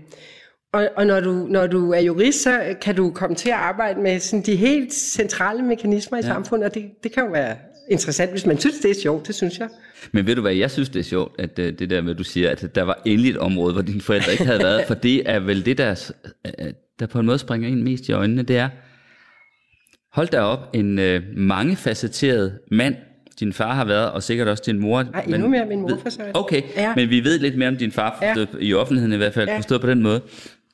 og, og når, du, når du er jurist, så kan du komme til at arbejde med sådan de helt centrale mekanismer i ja. samfundet, og det, det kan jo være interessant, hvis man synes, det er sjovt, det synes jeg. Men ved du hvad, jeg synes det er sjovt, at øh, det der med, at du siger, at der var endelig et område, hvor dine forældre ikke havde været, for det er vel det, der, øh, der på en måde springer ind mest i øjnene, det er, hold da op, en øh, mangefacetteret mand, din far har været, og sikkert også din mor. Ej, endnu mere min mor for søren. Okay, Ja. men vi ved lidt mere om din far, Ja. i offentligheden i hvert fald, Ja. forstået på den måde.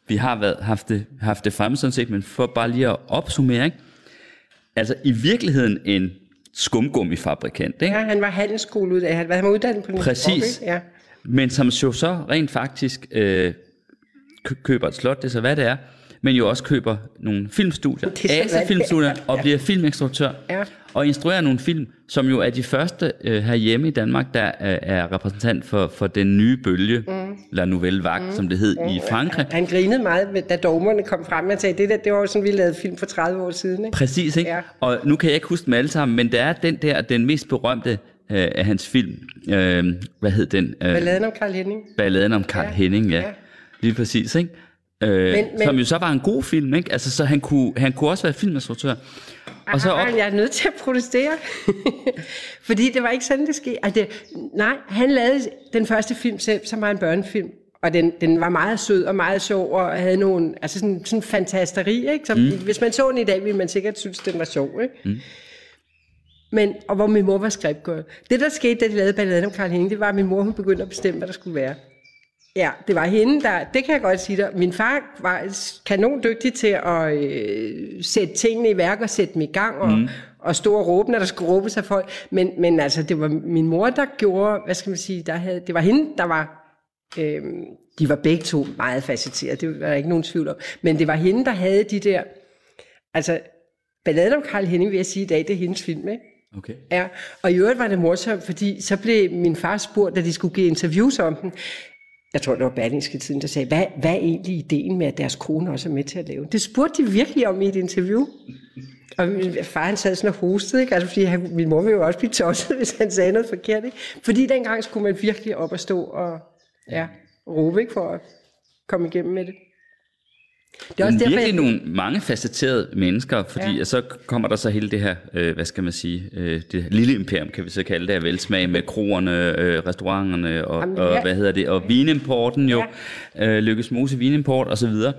Vi har været, haft, det, haft det fremme sådan set, men for bare lige at opsummere, ikke? altså i virkeligheden en skumgummifabrikant, ikke? Ja, han var handelsskoleuddannet, han var, han var uddannet på en Præcis. Ja. men som jo så rent faktisk øh, kø- køber et slot, det er så hvad det er, men jo også køber nogle filmstudier, er Asa filmstudier, er. og bliver filminstruktør, Ja. og instruerer nogle film, som jo er de første øh, herhjemme i Danmark, der er, er repræsentant for, for den nye bølge, mm. La Nouvelle Vague, mm. som det hed i Frankrig. Han grinede meget, da dogmerne kom frem og sagde, det, der, det var jo sådan, vi lavede film for 30 år siden. Ikke? Præcis, ikke? Ja. Og nu kan jeg ikke huske dem alle sammen, men der er den der, den mest berømte øh, af hans film. Øh, hvad hed den? Øh, Balladen om Karl Henning. Balladen om Karl. Ja, Henning, ja. ja. Lige præcis, ikke? Øh, men, Men- som jo så var en god film, ikke? Altså, så han kunne, han kunne også være filminstruktør. Og så op, jeg er nødt til at protestere. Fordi det var ikke sådan, det skete. Altså, det, nej, han lavede den første film selv, som var en børnefilm. Og den, den var meget sød og meget sjov, og havde nogle, altså sådan, sådan fantasteri, ikke? Så, mm. Hvis man så den i dag, ville man sikkert synes, den var sjov, ikke? Mm. Men, og hvor min mor var skribgået. Det, der skete, da de lavede balladen om Karl Henning, det var, at min mor hun begyndte at bestemme, hvad der skulle være. Ja, det var hende, der, det kan jeg godt sige dig. Min far var kanon dygtig til at øh, sætte tingene i værk og sætte dem i gang og, mm. og stå og råbe, når der skulle råbe sig folk. Men, men altså, det var min mor, der gjorde, hvad skal man sige, der havde, det var hende, der var, øh, de var begge to meget facetterede, det var der ikke nogen tvivl om. Men det var hende, der havde de der, altså, balladen om Karl Henning, vil jeg sige i dag, det er hendes film, ikke? okay. Ja, og i øvrigt var det morsomt, fordi så blev min far spurgt, da de skulle give interviews om den. Jeg tror, det var Berlingske Tiden, der sagde, hvad, hvad er egentlig ideen med, at deres kone også er med til at lave? Det spurgte de virkelig om i et interview. Og min far han sad sådan og hostede, ikke? Altså, fordi han, min mor ville jo også blive tosset, hvis han sagde noget forkert. Ikke? Fordi dengang skulle man virkelig op og stå og ja, råbe ikke, for at komme igennem med det. Det er også derfor, virkelig jeg, nogle mange facetterede mennesker, fordi ja. Så kommer der så hele det her, øh, hvad skal man sige, øh, det lille imperium, kan vi så kalde det, af velsmag med kroerne, øh, restauranterne og, Jamen, og ja. hvad hedder det, og vinimporten jo, ja. øh, Lykkes Mose Vinimport og så videre.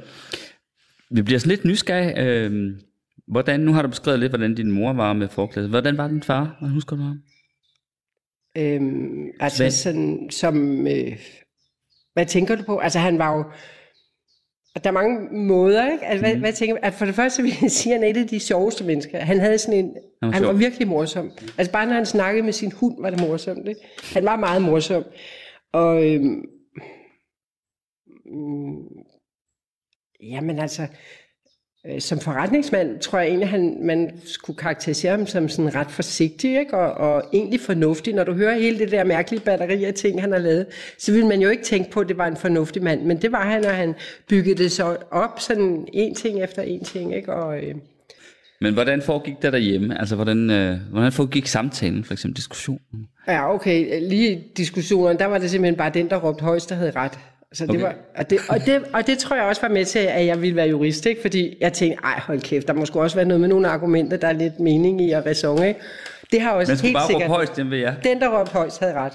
Vi bliver sådan lidt nysgerrige. Øh, hvordan, nu har du beskrevet lidt, hvordan din mor var med forklæde. Hvordan var din far? Hvad husker du ham? Øhm, altså Hvad- sådan som... Øh, hvad tænker du på? Altså han var jo... og Der er mange måder, ikke? Altså, hvad, hvad tænker altså, For det første vil jeg sige, at han er et af de sjoveste mennesker. Han havde sådan en... Han var Han var virkelig morsom. Altså bare når han snakkede med sin hund, var det morsomt, ikke? Han var meget morsom. Og... Øhm, mm, jamen altså... øh, Som forretningsmand tror jeg egentlig, han, man skulle karakterisere ham som sådan ret forsigtig ikke? Og, og egentlig fornuftig. Når du hører hele det der mærkelige batteri af ting, han har lavet, så vil man jo ikke tænke på, at det var en fornuftig mand. Men det var han, og han byggede det så op sådan en ting efter en ting. Ikke? Og, øh, Men hvordan foregik det derhjemme? Altså, hvordan, øh, hvordan foregik samtalen, for eksempel diskussionen? Ja, okay. Lige i diskussionerne, der var det simpelthen bare den, der råbte højst, der havde ret. Så det Okay. var, og, det, og, det, og det tror jeg også var med til, at jeg ville være jurist, ikke? fordi jeg tænkte, ej hold kæft, der må sgu også være noget med nogle argumenter, der er lidt mening i og ræson, ikke? Det har også helt bare sikkert... højst, den vil jeg. Den, der råbte højst, havde ret.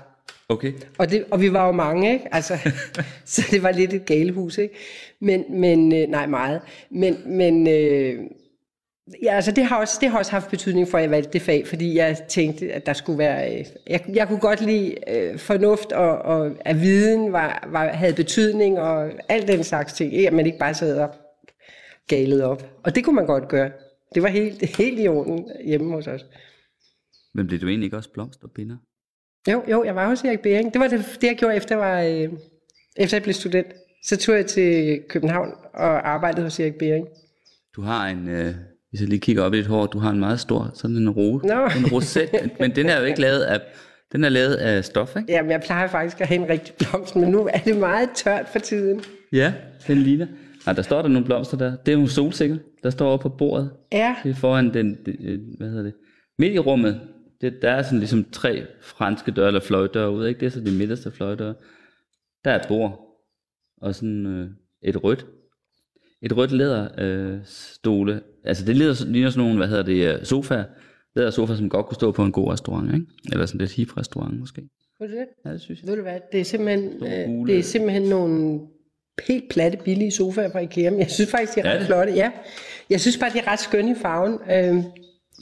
Okay. Og, det, og vi var jo mange, ikke? Altså, så det var lidt et galehus, ikke? Men, men øh, nej, meget. Men, men øh, ja, altså, det, har også, det har også haft betydning for, at jeg valgte det fag, fordi jeg tænkte, at der skulle være... Øh, jeg, jeg kunne godt lide øh, fornuft, og, og at viden var, var, havde betydning, og alt den slags ting. Ikke? At man ikke bare sad og galet op. Og det kunne man godt gøre. Det var helt, helt i orden hjemme hos os. Men blev du egentlig ikke også blomsterbinder? Jo, jo, jeg var hos Erik Bering. Det var det, det jeg gjorde efter, jeg var, øh, efter jeg blev student. Så tog jeg til København og arbejdede hos Erik Bering. Du har en, øh, hvis jeg lige kigger op i dit hår, du har en meget stor, sådan en, ro, en roset, men den er jo ikke lavet af, den er lavet af stof, ikke? Jamen, jeg plejer faktisk at have en rigtig blomst, men nu er det meget tørt for tiden. Ja, den ligner. Nej, der står der nogle blomster der. Det er jo solsikker, der står oppe på bordet. Ja, Det er foran den, øh, hvad hedder det, midt i rummet. Det, der er sådan ligesom tre franske døre, eller fløjdøre ude, ikke? Det er så de midterste fløjdøre. Der er et bord, og sådan øh, et rødt, et rødt læder øh, stole. Altså det ligner, ligner sådan nogle, hvad hedder det, øh, sofa, læder sofa, som godt kunne stå på en god restaurant, ikke? Eller sådan lidt hip restaurant måske. du det? Ja, det synes jeg. Ved du hvad, det er simpelthen, øh, det er simpelthen nogle helt platte, billige sofaer fra Ikea, men jeg synes faktisk, de er Er ret det? flotte. Ja. Jeg synes bare, de er ret skønne i farven. Øh,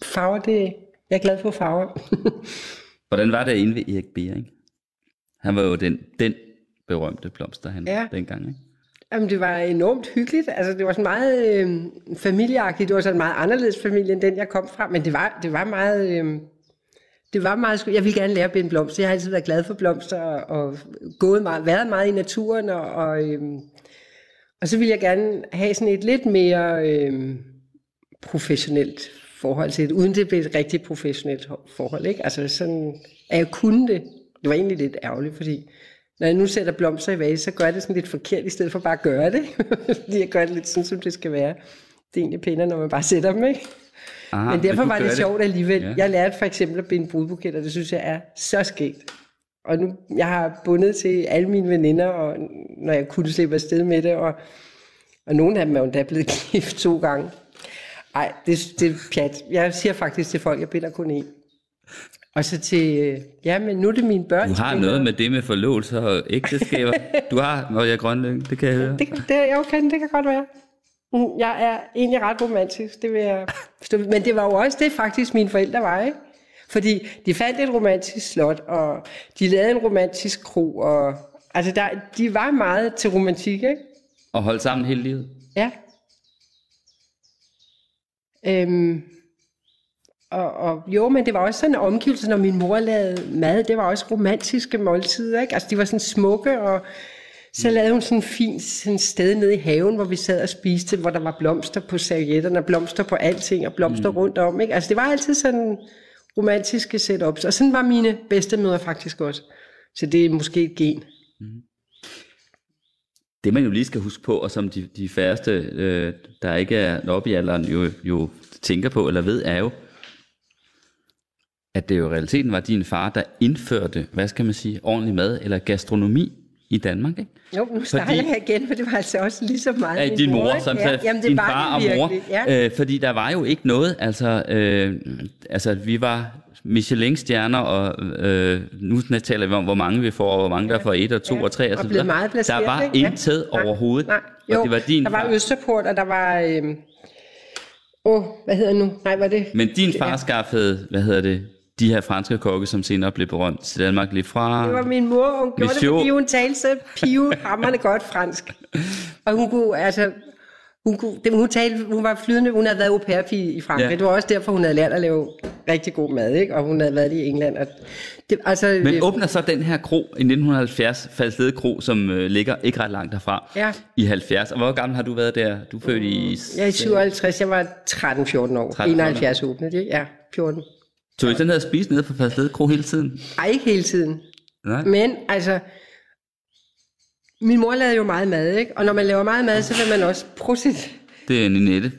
farver, det, jeg er glad for farver. Hvordan var det inde ved Erik Bering? Han var jo den, den berømte blomsterhandler Ja. dengang, ikke? Jamen, det var enormt hyggeligt. Altså, det var sådan meget øh, familieagtigt. Det var sådan en meget anderledes familie, end den, jeg kom fra. Men det var, det var meget... Øh, det var meget... sku- Jeg ville gerne lære at binde blomster. Jeg har altid været glad for blomster og, og gået meget, været meget i naturen. Og, og, øh, og så ville jeg gerne have sådan et lidt mere øh, professionelt forhold til det, uden det blev et rigtig professionelt forhold. Ikke? Altså sådan, at jeg kunne det. Det var egentlig lidt ærgerligt, fordi når jeg nu sætter blomster i vase, så gør jeg det sådan lidt forkert, i stedet for bare at gøre det. Fordi jeg gør det lidt sådan, som det skal være. Det er egentlig pænere, når man bare sætter dem, ikke? Ah, Men derfor var det gør sjovt alligevel. Ja. Jeg lærte for eksempel at binde brudbuketter, det synes jeg er så skægt. Og nu, jeg har bundet til alle mine veninder, og når jeg kunne slippe afsted med det, og, og nogle af dem er jo endda blevet gift to gange. Ej, det, det er pjat. Jeg siger faktisk til folk, jeg binder kun én. Og så til, øh, ja, men nu er det mine børn. Du har noget med det med forlovelse og ægteskaber. Du har, når jeg er grønlæng, det kan jeg høre. Det, kan- det, jeg okay, det kan godt være. Mm, Jeg er egentlig ret romantisk, det vil jeg forstå. Men det var jo også det, faktisk mine forældre var, ikke? Fordi de fandt et romantisk slot, og de lavede en romantisk kro, og altså der, de var meget til romantik, ikke? Og holde sammen hele livet. Ja. Øhm, og, og jo, men det var også sådan en omgivelse, når min mor lavede mad. Det var også romantiske måltider, ikke? Altså, de var sådan smukke, og så lavede hun sådan en fin sådan sted nede i haven, hvor vi sad og spiste, hvor der var blomster på servietterne, blomster på alting, og blomster mm. rundt om, ikke? Altså, det var altid sådan romantiske setups, og sådan var mine bedstemødre faktisk også. Så det er måske et gen. Det man jo lige skal huske på, og som de, de færreste, øh, der ikke er oppe i alderen, jo, jo tænker på eller ved, er jo, at det jo i realiteten var din far, der indførte, hvad skal man sige, ordentlig mad eller gastronomi i Danmark, ikke? Jo, nu starter Fordi- jeg igen, for det var altså også lige så meget Ja, min din mor, ikke? som ja, jamen, det din var far og det mor. virkelig. Ja. Øh, fordi der var jo ikke noget, altså, øh, altså vi var Michelin-stjerner, og øh, nu taler vi om, hvor mange vi får, og hvor mange der får et og to Ja, og tre og, og så blevet meget placeret, Der var ikke? Ja. intet Nej, overhovedet, Nej, jo, og det var din der var far. Østerport, og der var... Øhm, åh, hvad hedder det nu? Nej, var det... Men din far skaffede, hvad hedder det, de her franske kokke, som senere blev berømt til Danmark lige fra... Det var min mor, hun gjorde det, Monsieur. fordi hun talte så pivhammerne godt fransk. Og hun kunne, altså... Hun, kunne, det, hun, talte, hun var flydende, hun havde været au pair i Frankrig. Ja. Ja. Det var også derfor, hun havde lært at lave rigtig god mad, ikke? Og hun havde været i England. Og det, altså, Men øh, åbner så den her kro i 1970, Falslede Kro, som øh, ligger ikke ret langt derfra, Ja. i 70. Og hvor gammel har du været der? Du er født i... jeg er i 57, jeg var 13-14 år. 13, 71 åbnede det, ja, 14. Tog I den her spise nede på Falslede Kro hele tiden? Ej, ikke hele tiden. Nej. Men altså, min mor lavede jo meget mad, ikke? Og når man laver meget mad, så vil man også prøve sit... Det er Ninette,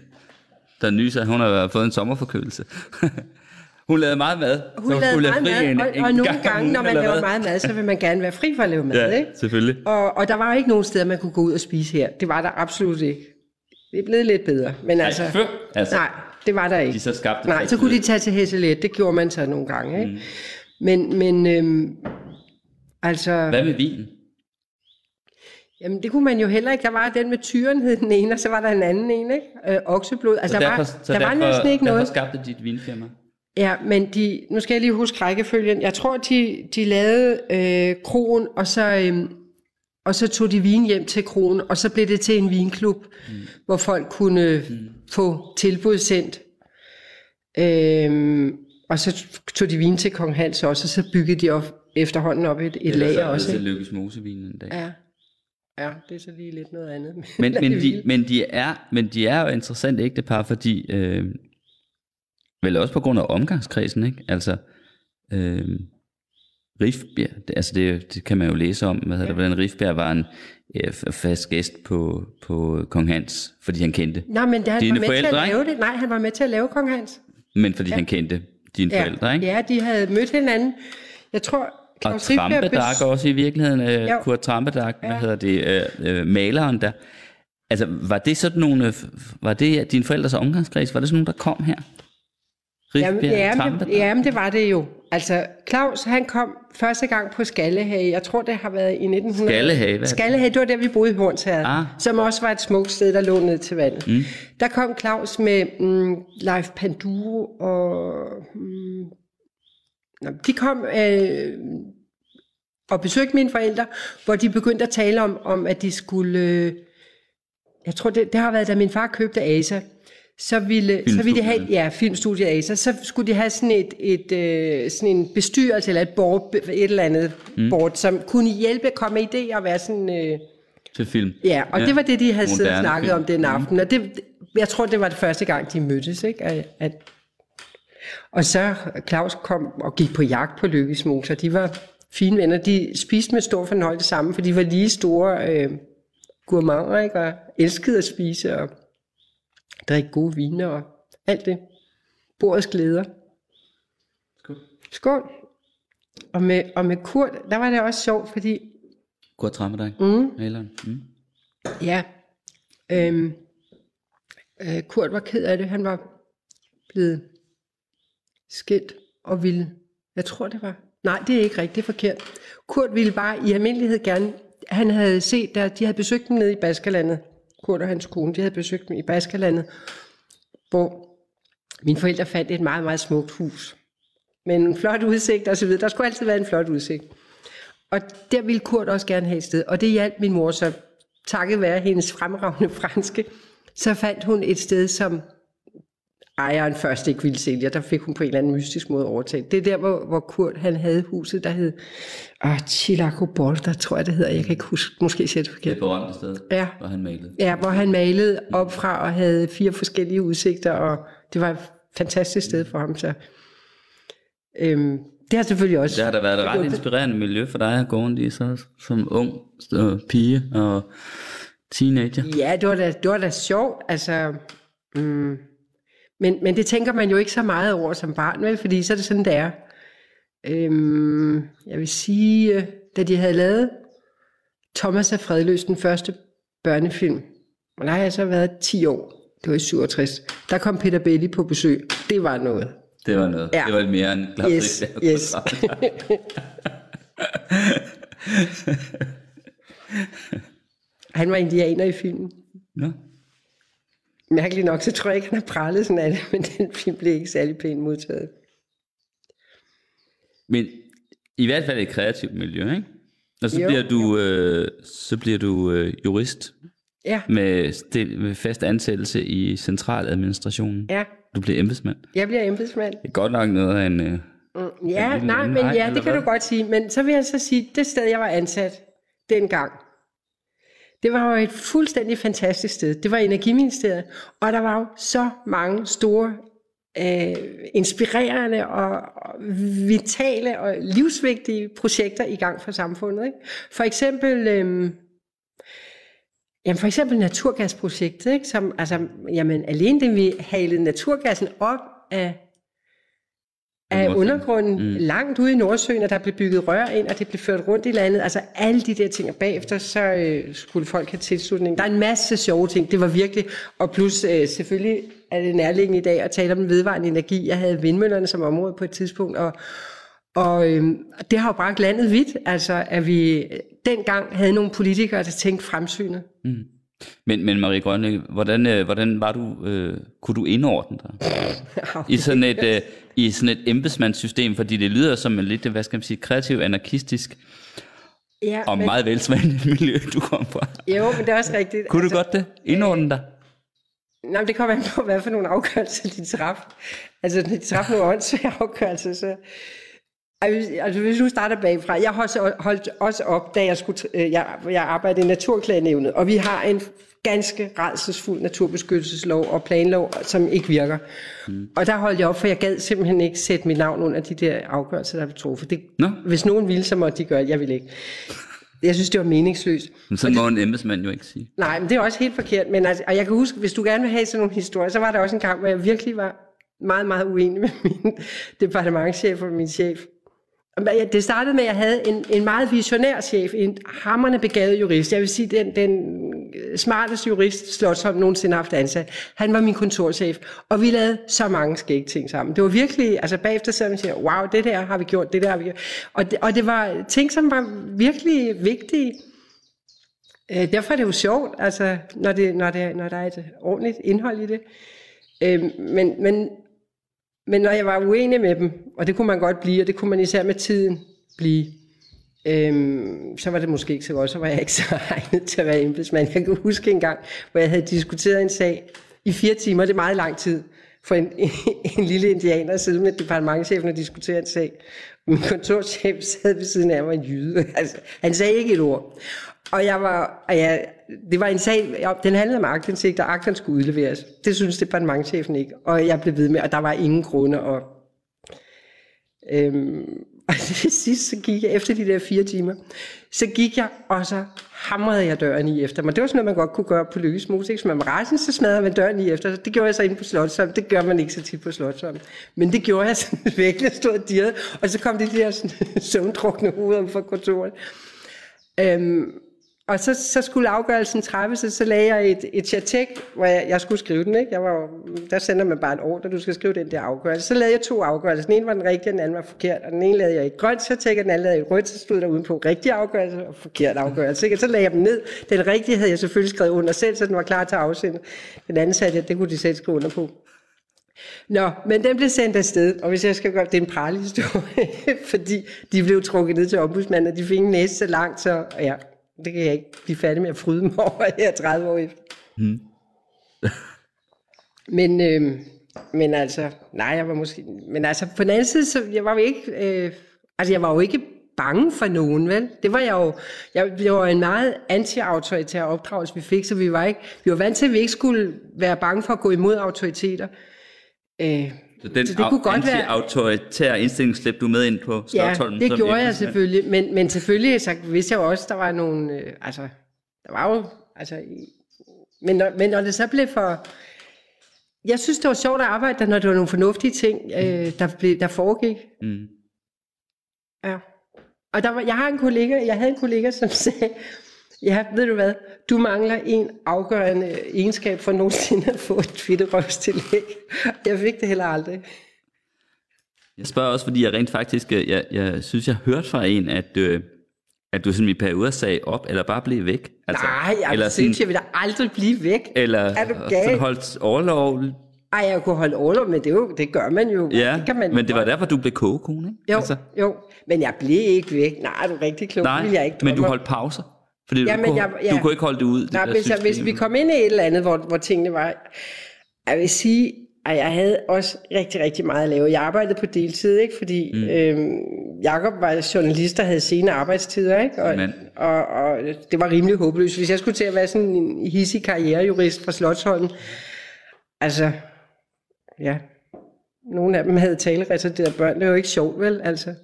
der nyser, hun har fået en sommerforkølelse. hun lavede meget mad. Hun så lavede skulle meget fri mad, en- og, en og nogle gang gange, når man laver meget mad, så vil man gerne være fri for at lave mad, Ja, ikke? selvfølgelig. Og, og der var ikke nogen steder, man kunne gå ud og spise her. Det var der absolut ikke. Det er blevet lidt bedre. Men altså, før, altså. nej, det var der ikke. De så skabte Nej, så kunne de tage til Hesselet. Det gjorde man så nogle gange. Ikke? Mm. Men, men øhm, altså... Hvad med vinen? Jamen, det kunne man jo heller ikke. Der var den med tyren, hed den ene, og så var der en anden en, ikke? Øh, okseblod. Altså, Så der derfor, var, så der derfor, var næsten ikke derfor noget. skabte dit vinfirma? Ja, men de, nu skal jeg lige huske rækkefølgen. Jeg tror, de, de lavede øh, kroen, og så, øh, og så tog de vin hjem til kroen, og så blev det til en vinklub, mm. hvor folk kunne mm. Få tilbud sendt. Øhm, og så tog de vin til Kong Hans også, og så byggede de op, efterhånden op et, et lager også. ikke? Lykkes Mosevin en dag. Ja. ja, det er så lige lidt noget andet. Men, men, det de, men, de er, men de er jo interessant ægtepar, fordi, øh, vel også på grund af omgangskredsen, ikke? Altså, øh, Rifbjerg, det, altså det, det kan man jo læse om, hvad hedder det, hvordan Rifbjerg var en øh, fast gæst på, på Kong Hans, fordi han kendte. Nej, men han Dine var med til forældre, at ikke? lave det. Nej, han var med til at lave Kong Hans. Men fordi ja. han kendte dine Ja, forældre, ikke? ja, de havde mødt hinanden. Jeg tror, Og Claus Rifbjerg Trampedag bes- også i virkeligheden, øh, Jo. Kurt Trampedag, hvad Ja. hedder det, øh, øh, maleren der. Altså, var det sådan nogle, øh, var det dine forældres omgangskreds, var det sådan nogle, der kom her? Jamen, Rifbjerg, jamen, det, jamen, det var det jo. Altså, Claus, han kom første gang på Skallehage. Jeg tror, det har været i 1900... Skallehage, hvad det? Skallehage, det var der, vi boede i Hornsherred. Ah. Som også var et smukt sted, der lå ned til vandet. Mm. Der kom Claus med mm, Leif Panduro og... Mm, de kom øh, og besøgte mine forældre, hvor de begyndte at tale om, om at de skulle... Øh, jeg tror, det, det har været, da min far købte Asa, så ville, så ville de have, ja, filmstudiet Asa, så skulle de have sådan, et, et, øh, sådan en bestyrelse eller et, board, et eller andet mm. board, som kunne hjælpe, komme med idéer og være sådan... Øh, Til film. ja, og ja. det var det, de havde siddet og snakket film. om den aften, og det, jeg tror, det var det første gang, de mødtes, ikke? At, at, og så Claus kom og gik på jagt på Lykkesmoser, de var fine venner, de spiste med stor fornøjelse sammen, for de var lige store øh, gourmander, ikke? Og elskede at spise og drikke gode viner og alt det. Bordets glæder. Skål. Skål. Og med, og med Kurt, der var det også sjovt, fordi Kurt Trampedag, mm. maleren. Mm. Ja. Øhm, øh, Kurt var ked af det. Han var blevet skilt og ville... Jeg tror, det var... Nej, det er ikke rigtigt. Det er forkert. Kurt ville bare i almindelighed gerne... Han havde set, der, de havde besøgt dem nede i Baskerlandet. Kurt og hans kone, de havde besøgt mig i Baskerlandet, hvor mine forældre fandt et meget, meget smukt hus. Men en flot udsigt og så videre. Der skulle altid være en flot udsigt. Og der ville Kurt også gerne have et sted. Og det hjalp min mor så, takket være hendes fremragende franske, så fandt hun et sted, som ejeren først ikke ville sælge. Der fik hun på en eller anden mystisk måde overtaget. Det er der, hvor, hvor Kurt han havde huset, der hed oh, Chilaco Bolter, tror jeg det hedder. Jeg kan ikke huske, måske det Det forkert. er berømte sted, Ja. hvor han malede. Ja, hvor han malede op fra og havde fire forskellige udsigter, og det var et fantastisk sted for ham. Så, øhm, det har selvfølgelig også... Det har da været et ret inspirerende miljø for dig at gå rundt i så, som ung øh, pige og teenager. Ja, det var da, det var da sjovt, altså... Mm, men, men det tænker man jo ikke så meget over som barn, vel? Fordi så er det sådan, det er. Øhm, jeg vil sige, øh, da de havde lavet Thomas er fredløs, den første børnefilm, og der har jeg så været 10 år, det var i 67, der kom Peter Belli på besøg. Det var noget. Det var noget. Ja. Det var mere end Claus Yes, Richter. yes. Han var indianer i filmen. Nå. Mærkeligt nok, så tror jeg ikke, han har prallet sådan af det, men den film blev ikke særlig pænt modtaget. Men i hvert fald et kreativt miljø, ikke? Og så Jo, bliver du, øh, så bliver du øh, jurist Ja, med, stil, med fast ansættelse i centraladministrationen. ja. Du bliver embedsmand. Jeg bliver embedsmand. Det er godt nok noget af en... Øh, Ja, lille nej, men Nej, ja, det kan hvad? du godt sige. Men så vil jeg så sige, det sted, jeg var ansat dengang, det var jo et fuldstændig fantastisk sted. Det var Energiministeriet, og der var jo så mange store, øh, inspirerende og, vitale og livsvigtige projekter i gang for samfundet. Ikke? For eksempel... Øh, Jamen for eksempel naturgasprojektet, ikke? Som, altså, jamen, alene det, vi halede naturgassen op af af Nordsøen. undergrunden mm. langt ude i Nordsøen, og der blev bygget rør ind, og det blev ført rundt i landet. Altså alle de der ting, og bagefter så øh, skulle folk have tilslutning. Der er en masse sjove ting, det var virkelig, og plus øh, selvfølgelig er det nærliggende i dag at tale om den vedvarende energi. Jeg havde vindmøllerne som område på et tidspunkt, og, og øh, det har jo bragt landet vidt, altså at vi dengang havde nogle politikere, der tænkte fremsynet. Men, men Marie Grønne, hvordan, øh, hvordan var du, øh, kunne du indordne dig i sådan et, øh, i sådan et embedsmandssystem? Fordi det lyder som en lidt, hvad skal man sige, kreativ, anarkistisk Ja, og meget velsmagende miljø, du kom fra. Jo, men det er også rigtigt. Kunne du godt det? Indordne dig? Nej, men det kommer an på, hvad for nogle afgørelser de traf. Altså, de traf nogle åndssvage afgørelser, så... Altså, altså, hvis du starter bagfra. Jeg har også holdt også op, da jeg skulle... øh, Jeg, jeg arbejdede i Naturklagenævnet, og vi har en ganske redselsfuld naturbeskyttelseslov og planlov, som ikke virker. Mm. Og der holdt jeg op, for jeg gad simpelthen ikke sætte mit navn under de der afgørelser, der blev truffet. Det, Nå. Hvis nogen ville, så måtte de gøre det. Jeg ville ikke. Jeg synes, det var meningsløst. Men sådan må en embedsmand jo ikke sige. Nej, men det er også helt forkert. Men altså, og jeg kan huske, hvis du gerne vil have sådan nogle historier, så var der også en gang, hvor jeg virkelig var meget, meget uenig med min departementchef og min chef. Men jeg- Det startede med, at jeg havde en, en meget visionær chef, en hammerne begavet jurist. Jeg vil sige, den, den øh, smarteste jurist, Slotsholm nogensinde har haft ansat. Han var min kontorchef, og vi lavede så mange skægge ting sammen. Det var virkelig, altså bagefter så man siger, wow, det der har vi gjort, det der har vi gjort. Og det, og det var ting, som var virkelig vigtige. Øh, derfor er det jo sjovt, altså, når, det, når, det, når der er et ordentligt indhold i det. Øh, men, men, men når jeg var uenig med dem, og det kunne man godt blive, og det kunne man især med tiden blive, øhm, så var det måske ikke så godt, så var jeg ikke så egnet til at være embedsmand. Jeg kan huske en gang, hvor jeg havde diskuteret en sag i fire timer, det er meget lang tid, for en, en lille indianer at sidde med departementchefen og diskutere en sag. Min kontorchef sad ved siden af mig en jyde. Altså, han sagde ikke et ord. Og jeg var, og jeg, det var en sag, den handlede om aktindsigt, og akterne skulle udleveres. Det synes departementchefen ikke. Og jeg blev ved med, og der var ingen grunde. Og, øhm, og til sidst, så gik jeg efter de der fire timer, så gik jeg, og så hamrede jeg døren i efter mig. Det var sådan noget, man godt kunne gøre på Lykkes Mose. Ikke? Så man var rejsen, så smadrede man døren i efter. Det gjorde jeg så inde på Slottsholm. Det gør man ikke så tit på Slottsholm. Men det gjorde jeg sådan virkelig. Jeg stod og dirrede. Og så kom de der sådan, søvndrukne hoveder fra kontoret. Øhm, og så, så skulle afgørelsen træffes, og så lagde jeg et, et chatek, hvor jeg, jeg skulle skrive den. Ikke? Jeg var, der sender man bare et ordre, du skal skrive den der afgørelse. Så lavede jeg to afgørelser. Den ene var den rigtige, den anden var forkert. Og den ene lavede jeg i grønt chatek, og den anden lavede jeg i rødt. Så stod der udenpå rigtig afgørelse og forkert afgørelse. Ikke? Og så lagde jeg dem ned. Den rigtige havde jeg selvfølgelig skrevet under selv, så den var klar til at afsende. Den anden sagde jeg, det kunne de selv skrive under på. Nå, men den blev sendt afsted, og hvis jeg skal gøre, det er en pralehistorie, fordi de blev trukket ned til ombudsmanden, og de fik en næse så langt, så ja, det kan jeg ikke blive færdig med at fryde mig over her 30 år efter. Mm. men, øh, men altså, nej, jeg var måske, men altså på den anden side, så jeg var jo ikke, øh, altså jeg var jo ikke bange for nogen, vel? Det var jeg jo, jeg, det var en meget anti-autoritær opdragelse, vi fik, så vi var ikke, vi var vant til, at vi ikke skulle være bange for at gå imod autoriteter. Øh, Så den Så det kunne godt være- anti-autoritære indstilling slæbte du med ind på Ja, Slottholmen? det gjorde jeg selvfølgelig, men, men selvfølgelig så vidste jeg jo også, der var nogle, øh, altså, der var jo, altså, men når, men når det så blev for, jeg synes, det var sjovt at arbejde der, når det var nogle fornuftige ting, øh, der, blev, der foregik. Mm. Ja. Og der var, jeg har en kollega, jeg havde en kollega, som sagde, ja, ved du hvad, du mangler en afgørende egenskab for nogensinde at få et twitterrøvstillæg. Jeg fik det heller aldrig. Jeg spørger også, fordi jeg rent faktisk, øh, jeg, jeg synes, jeg hørte fra en, at, øh, at du sådan i perioder sagde op, eller bare blev væk. Altså, Nej, jeg eller synes, jeg vil da aldrig blive væk. eller Er du sådan holdt overlov. Ej, jeg kunne holde overlov, men det, jo, det gør man jo. Ja, det kan man men det var derfor, du blev kogekone, ikke? Jo, altså. jo, men jeg blev ikke væk. Nej, du er rigtig klog. Nej, vil jeg ikke men du holdt pauser. Fordi Ja, du, men kunne, jeg- ja. du kunne ikke holde det ud. det Nej, der hvis, jeg, hvis vi kom ind i et eller andet, hvor, hvor tingene var... Jeg vil sige, at jeg havde også rigtig, rigtig meget at lave. Jeg arbejdede på deltid, ikke? fordi mm. øhm, Jakob var journalist, der havde sene arbejdstider, ikke? Og, Men- og, og det var rimelig håbløst. Hvis jeg skulle til at være sådan en hissig karrierejurist fra Slottholmen, altså, ja, nogle af dem havde taleretarderede børn. Det var jo ikke sjovt, vel? Altså.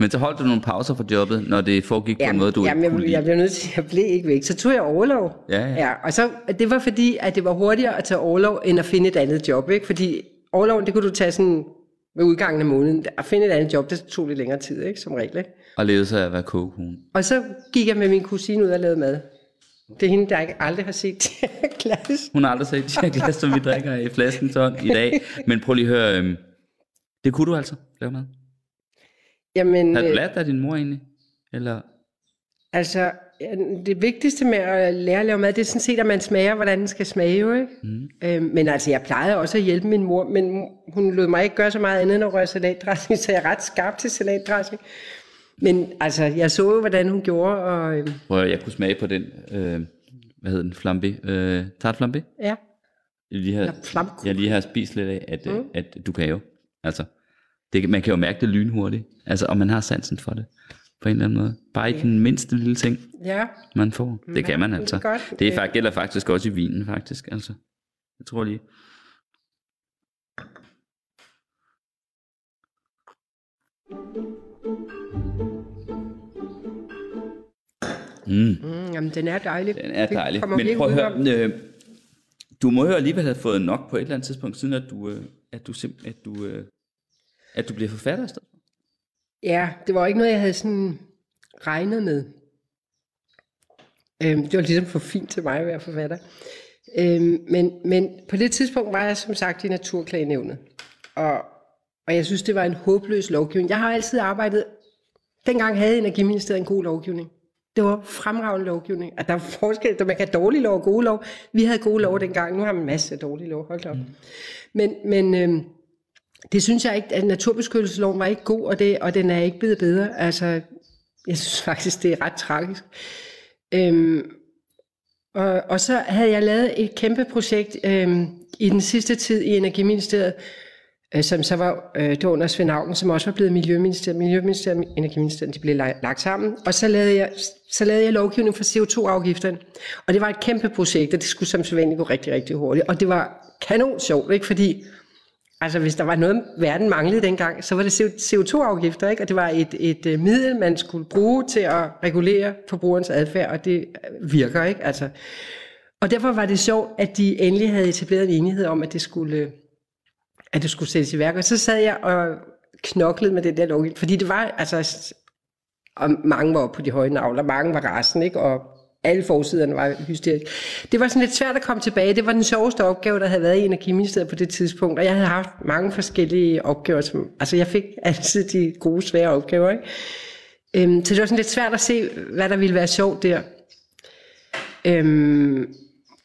Men så holdt du nogle pauser for jobbet, når det foregik på en måde, du jamen, ikke kunne jeg, lide. jeg blev nødt til, jeg blev ikke væk. Så tog jeg overlov. Ja, ja. ja og så, det var fordi, at det var hurtigere at tage overlov, end at finde et andet job. Ikke? Fordi overloven, det kunne du tage sådan med udgangen af måneden. At finde et andet job, det tog lidt længere tid, ikke? som regel. Ikke? Og levede sig af at være kogekone. Og så gik jeg med min kusine ud og lavede mad. Det er hende, der ikke aldrig har set glas. Hun har aldrig set glas, som vi drikker i flasken sådan i dag. Men prøv lige at høre, øhm, det kunne du altså lave mad. Jamen, Har du øh, lært dig af din mor egentlig? Eller, altså, det vigtigste med at lære at lave mad, det er sådan set, at man smager, hvordan den skal smage. Jo, ikke? Mm. Øhm, men altså, jeg plejede også at hjælpe min mor, men hun lod mig ikke gøre så meget andet end at røre salatdressing, så jeg er ret skarp til salatdressing. Men altså, jeg så jo, hvordan hun gjorde, og øhm, prøv at jeg kunne smage på den, øh, hvad hedder den, flambe, øh, tart flambe? ja, Jeg lige har, jeg lige har spist lidt af, at, mm. at du kan jo. Altså, det, man kan jo mærke det lynhurtigt. Altså, og man har sansen for det. På en eller anden måde. Bare i den mindste lille ting, ja, man får. Det kan man det er altså. godt. Det er Øh. faktisk, gælder faktisk også i vinen, faktisk. Altså, jeg tror lige. Mm, mm, jamen, den er dejlig. den er Det dejlig. Men prøv at høre, om. øh, du må jo alligevel have fået nok på et eller andet tidspunkt, siden at du, øh, at du, simp- at du, øh, at du bliver forfatter i stedet. Ja, det var ikke noget, jeg havde sådan regnet med. Øhm, det var ligesom for fint til mig at være forfatter. Øhm, men, men på det tidspunkt var jeg som sagt i Naturklagenævnet. Og, og jeg synes, det var en håbløs lovgivning. Jeg har altid arbejdet... Dengang havde Energiministeriet en god lovgivning. Det var fremragende lovgivning. At der er forskel, man kan have dårlige lov og gode lov. Vi havde gode lov dengang, nu har man en masse dårlige lov. Hold op. Mm. Men, men øhm, det synes jeg ikke, at naturbeskyttelsesloven var ikke god, og, det, og den er ikke blevet bedre. Altså, jeg synes faktisk, det er ret tragisk. Øhm, og, og så havde jeg lavet et kæmpe projekt øhm, i den sidste tid i Energiministeriet, øh, som så var, øh, det var under Svend Augen, som også var blevet Miljøministeriet. Miljøministeriet og Energiministeriet, de blev lagt sammen. Og så lavede jeg, så lavede jeg lovgivning for CO2-afgifterne. Og det var et kæmpe projekt, og det skulle som sædvanligt gå rigtig, rigtig hurtigt. Og det var kanon sjovt, ikke? Fordi Altså, hvis der var noget, verden manglede dengang, så var det CO2-afgifter, ikke? Og det var et, et øh, middel, man skulle bruge til at regulere forbrugerens adfærd, og det øh, virker, ikke? Altså, og derfor var det sjovt, at de endelig havde etableret en enighed om, at det skulle, øh, at det skulle sættes i værk. Og så sad jeg og knoklede med den der lovgivning, fordi det var, altså, og mange var på de høje navler, mange var rasen, ikke? Og alle forsiderne var hysterisk. Det var sådan lidt svært at komme tilbage. Det var den sjoveste opgave, der havde været i Energiministeriet på det tidspunkt. Og jeg havde haft mange forskellige opgaver. Som, altså jeg fik altid de gode, svære opgaver. Ikke? Øhm, så det var sådan lidt svært at se, hvad der ville være sjovt der. Øhm,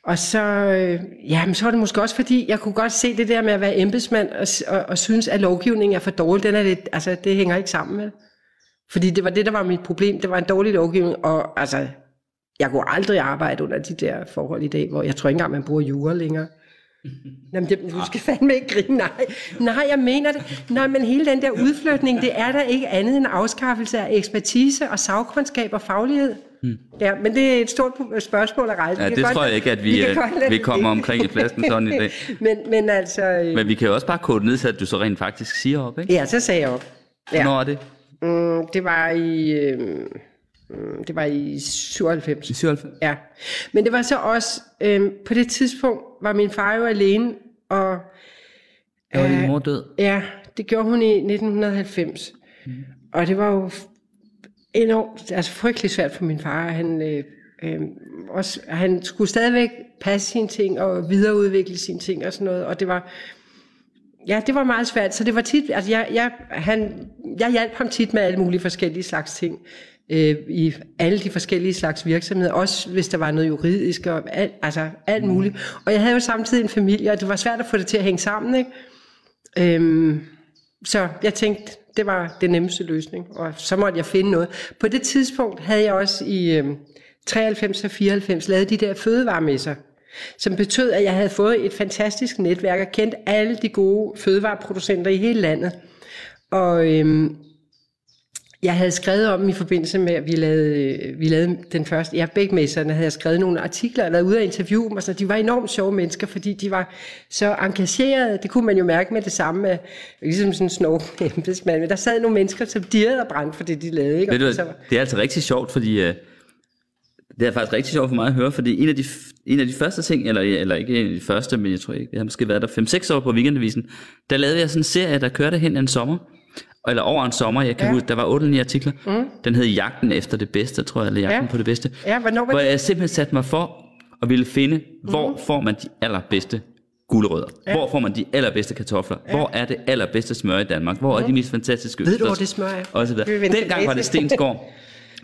og så, øh, ja, men så var det måske også fordi, jeg kunne godt se det der med at være embedsmand og, og, og synes, at lovgivningen er for dårlig. Den er lidt, altså, det hænger ikke sammen med. Fordi det var det, der var mit problem. Det var en dårlig lovgivning, og altså, jeg kunne aldrig arbejde under de der forhold i dag, hvor jeg tror ikke engang, man bruger jura længere. Jamen, det, du skal fandme ikke grine. Nej, nej, jeg mener det. Nej, men hele den der udflytning, det er der ikke andet end afskaffelse af ekspertise og sagkundskab og faglighed. Hmm. Ja, men det er et stort spørgsmål at rejse. Ja, Vi det kan tror godt- jeg ikke, at vi, kan øh, godt lade vi kommer omkring i pladsen sådan i dag. men, men altså... øh, Men vi kan jo også bare kode ned til, at du så rent faktisk siger op, ikke? Ja, så sagde jeg op. Ja. Hvornår er det? Mm, det var i... Øh, det var i 97. I 97? Ja, men det var så også, øhm, på det tidspunkt var min far jo alene, og Der var din mor død. ja, det gjorde hun i 1990. Mm. Og det var jo enormt, altså frygtelig svært for min far. Han, øh, øh, også, han skulle stadigvæk passe sine ting og videreudvikle sine ting og sådan noget, og det var, ja, det var meget svært. Så det var tit, altså jeg, jeg, han, jeg hjalp ham tit med alle mulige forskellige slags ting øh, i alle de forskellige slags virksomheder, også hvis der var noget juridisk og alt, altså alt muligt. Og jeg havde jo samtidig en familie, og det var svært at få det til at hænge sammen, ikke? Øhm, så jeg tænkte, det var den nemmeste løsning, og så måtte jeg finde noget. På det tidspunkt havde jeg også i øhm, 93 og 94 lavet de der fødevaremesser, som betød, at jeg havde fået et fantastisk netværk og kendt alle de gode fødevareproducenter i hele landet. Og øhm, jeg havde skrevet om i forbindelse med, at vi lavede, vi lavede den første, ja, begge messerne havde jeg skrevet nogle artikler, og været ude og interviewe dem, og så de var enormt sjove mennesker, fordi de var så engagerede, det kunne man jo mærke med det samme, ligesom sådan en snor embedsmand, men der sad nogle mennesker, som dirrede og brændte for det, de lavede. Ikke? Du, så, det er altså rigtig sjovt, fordi øh, Det er faktisk rigtig sjovt for mig at høre, fordi en af de, en af de første ting, eller, eller ikke en af de første, men jeg tror ikke, jeg har måske været der 5-6 år på weekendavisen, der lavede jeg sådan en serie, der kørte hen en sommer, eller over en sommer, jeg kan ja. huske, der var 8 9 artikler. Mm. Den hed Jagten efter det bedste, tror jeg, eller Jagten Ja. på det bedste. Ja, hvornår var hvor det? jeg simpelthen satte mig for at ville finde, hvor Mhm. får man de allerbedste gulerødder? Ja. Hvor får man de allerbedste kartofler? Ja. Hvor er det allerbedste smør i Danmark? Hvor er de mest fantastiske. Ved du, hvor det smør er? Og så videre. Dengang var det. Stensgård.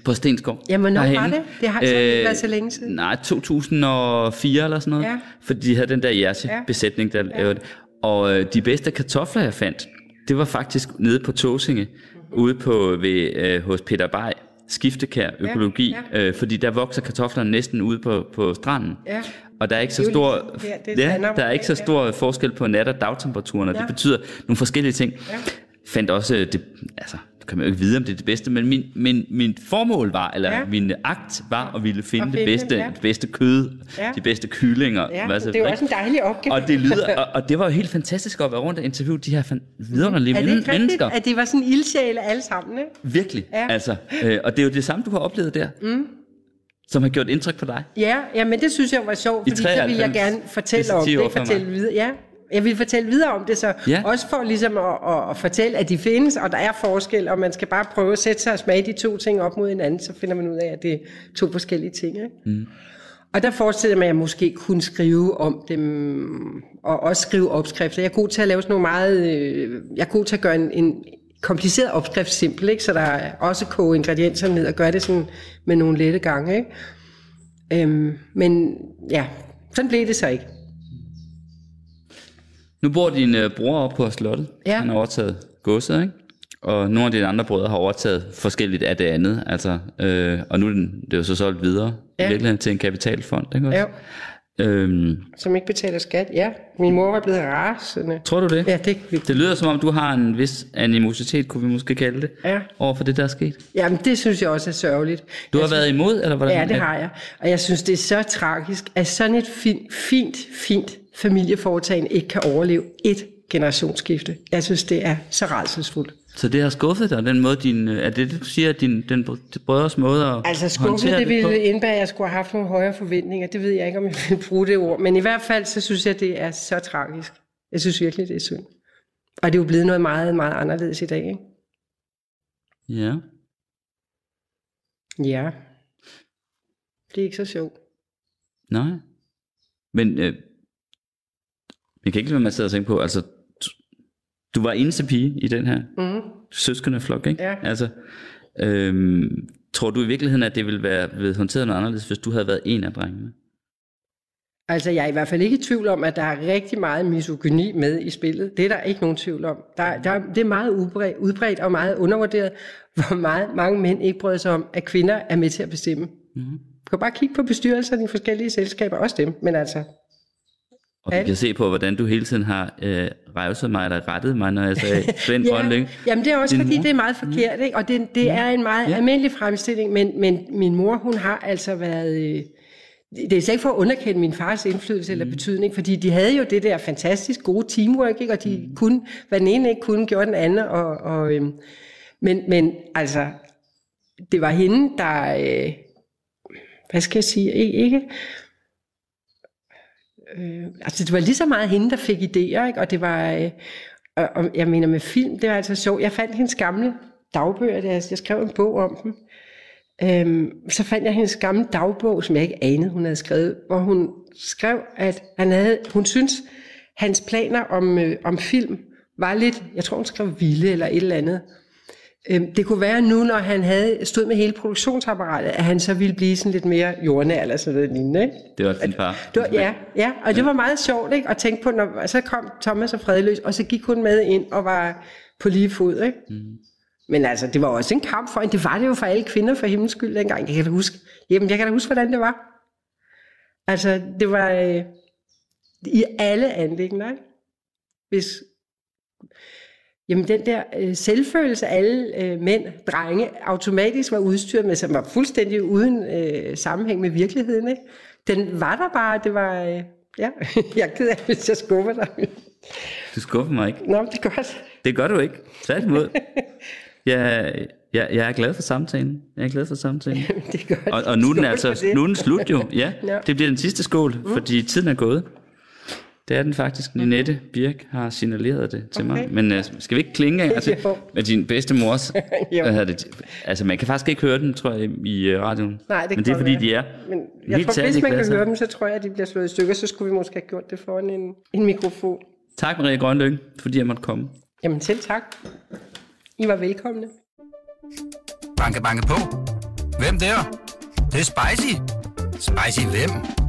På Stensgård. Jamen, hvornår var det? Det har altså ikke været så længe siden. Nej, 2004 eller sådan noget. Ja. Fordi de havde den der Ja. Jersi-besætning, der lavede det. Og øh, de bedste kartofler, jeg fandt, det var faktisk nede på Tåsinge, Mhm. ude på ved, øh, hos Peter Bay, skiftekær økologi, ja. Øh, fordi der vokser kartoflerne næsten ude på, på stranden. Ja. Og der er ikke så stor, det er ja, standard- der er ikke så ja. stor forskel på nat- og dagtemperaturen, og Ja. det betyder nogle forskellige ting. Ja. Fandt også, øh, det, altså, kan man jo ikke vide, om det er det bedste, men min, min, min formål var, eller Ja. min akt var at ville finde, At det finde bedste, dem, ja. det bedste kød, Ja. de bedste kyllinger. Ja, hvad så- det er jo ikke? også en dejlig opgave. og det lyder, og, og det var jo helt fantastisk at være rundt og interviewe de her vidunderlige er det ikke rigtigt, mennesker. at det var sådan ildsjæle alle sammen, ikke? Virkelig, Ja. altså. Øh, og det er jo det samme, du har oplevet der, mm. som har gjort indtryk på dig. Ja, ja, men det synes jeg var sjovt, I fordi så ville jeg 93, gerne fortælle det er om 10 det, fortælle videre. Ja, jeg vil fortælle videre om det, så Ja. også for ligesom at, at, at fortælle, at de findes, og der er forskel, og man skal bare prøve at sætte sig og smage de to ting op mod hinanden, så finder man ud af, at det er to forskellige ting. Ikke? Mm. Og der forestiller mig, at jeg måske kunne skrive om dem, og også skrive opskrifter. Jeg er god til at lave sådan nogle meget, øh, jeg er god til at gøre en, en kompliceret opskrift simpel, ikke? så der er også koge ingredienserne ned og gøre det sådan med nogle lette gange. Ikke? Øhm, men ja, sådan blev det så ikke. Nu bor din øh, bror op på slottet. Ja. Han har overtaget godset, ikke? Og nogle af dine andre brødre har overtaget forskelligt af det andet. Altså, øh, og nu er den, det er jo så solgt videre Ja. i virkeligheden til en kapitalfond, ikke også? Ja, Øhm, som ikke betaler skat. Ja, min mor var blevet rasende. tror du det? Ja, det, Det lyder som om, du har en vis animositet, kunne vi måske kalde det, Ja. over for det, der er sket. jamen, det synes jeg også er sørgeligt. Du jeg har været imod, eller hvordan? Ja, det har jeg. Og jeg synes, det er så tragisk, at sådan et fint, fint, fint familieforetagende ikke kan overleve et generationsskifte. Jeg synes, det er så rædselsfuldt. Så det har skuffet dig, den måde, din, øh, er det det, du siger, din, den br- brødres måde at Altså skuffet, det på? ville indebære, at jeg skulle have haft nogle højere forventninger. Det ved jeg ikke, om jeg vil bruge det ord. Men i hvert fald, så synes jeg, det er så tragisk. Jeg synes virkelig, det er synd. Og det er jo blevet noget meget, meget anderledes i dag, ikke? Ja. Ja. Det er ikke så sjovt. Nej. Men øh, jeg kan ikke lade være med at sidde og tænke på, altså, du- var eneste pige i den her Mm. søskende flok, ikke? Ja. Altså, øhm, tror du i virkeligheden, at det ville være blevet håndteret noget anderledes, hvis du havde været en af drengene? Altså, jeg er i hvert fald ikke i tvivl om, at der er rigtig meget misogyni med i spillet. Det er der ikke nogen tvivl om. Der, der, det er meget udbredt, udbredt og meget undervurderet, hvor meget mange mænd ikke bryder sig om, at kvinder er med til at bestemme. Mm-hmm. Du kan bare kigge på bestyrelserne i forskellige selskaber, også dem, men altså, Og vi kan se på, hvordan du hele tiden har øh, revset mig, eller rettet mig, når jeg sagde Svend ja. Grønlyng. Jamen det er også Din fordi, mor? det er meget forkert, ikke? og det, det er en meget Ja. ja. almindelig fremstilling, men, men min mor, hun har altså været... Øh, det er slet ikke for at underkende min fars indflydelse eller betydning, fordi de havde jo det der fantastisk gode teamwork, ikke? og de kunne, hvad den ene ikke kunne, gjorde den anden. Og, og, øhm, men, men altså, det var hende, der, øh, hvad skal jeg sige, ikke, ikke øh, altså det var lige så meget hende, der fik idéer, ikke? og det var, øh, og, og jeg mener med film, det var altså sjovt. Jeg fandt hendes gamle dagbøger, der, altså, jeg skrev en bog om dem. Øhm, så fandt jeg hendes gamle dagbog, som jeg ikke anede, hun havde skrevet, hvor hun skrev, at han havde, hun synes, hans planer om, øh, om film var lidt, jeg tror hun skrev vilde eller et eller andet. Øhm, det kunne være nu, når han havde stod med hele produktionsapparatet, at han så ville blive sådan lidt mere jordnær eller sådan noget lignende. Ikke? Det var din far. Det var, ja, ja, og det var meget sjovt ikke? at tænke på, når så kom Thomas og Fredløs, og så gik hun med ind og var på lige fod. Ikke? Mm. Men altså, det var også en kamp for hende. Det var det jo for alle kvinder for himmels skyld dengang. Jeg kan da huske, jamen, jeg kan da huske, hvordan det var. Altså, det var øh, i alle anlægner. Ikke? Hvis, jamen, den der øh, selvfølelse, alle øh, mænd, drenge, automatisk var udstyret med, som var fuldstændig uden øh, sammenhæng med virkeligheden. Ikke? Den var der bare, det var... Øh, ja, jeg er ked af, hvis jeg skuffer dig. Du skuffer mig ikke. Nå, det er godt. Det gør du ikke. Tværtimod. Jeg, jeg, jeg er glad for samtalen. Jeg er glad for samtalen. det er godt. Og, og nu er den altså nu er den slut jo. Ja, Ja. det bliver den sidste skål, mm. fordi tiden er gået. Det er den faktisk. Ninette Birk har signaleret det til mig. Okay. Men uh, skal vi ikke klinge af altså, med din bedste mors... Hvad hedder det? Altså, man kan faktisk ikke høre den, tror jeg, i uh, radioen. Nej, det Men det er fordi, godt de er Men jeg helt tror, hvis man kan høre dem, så tror jeg, at de bliver slået i stykker. Så skulle vi måske have gjort det foran en, en mikrofon. Tak, Maria Grønlykke, fordi jeg måtte komme. Jamen selv tak. I var velkomne. Banke, banke på. Hvem der? Det, det er spicy. Spicy hvem?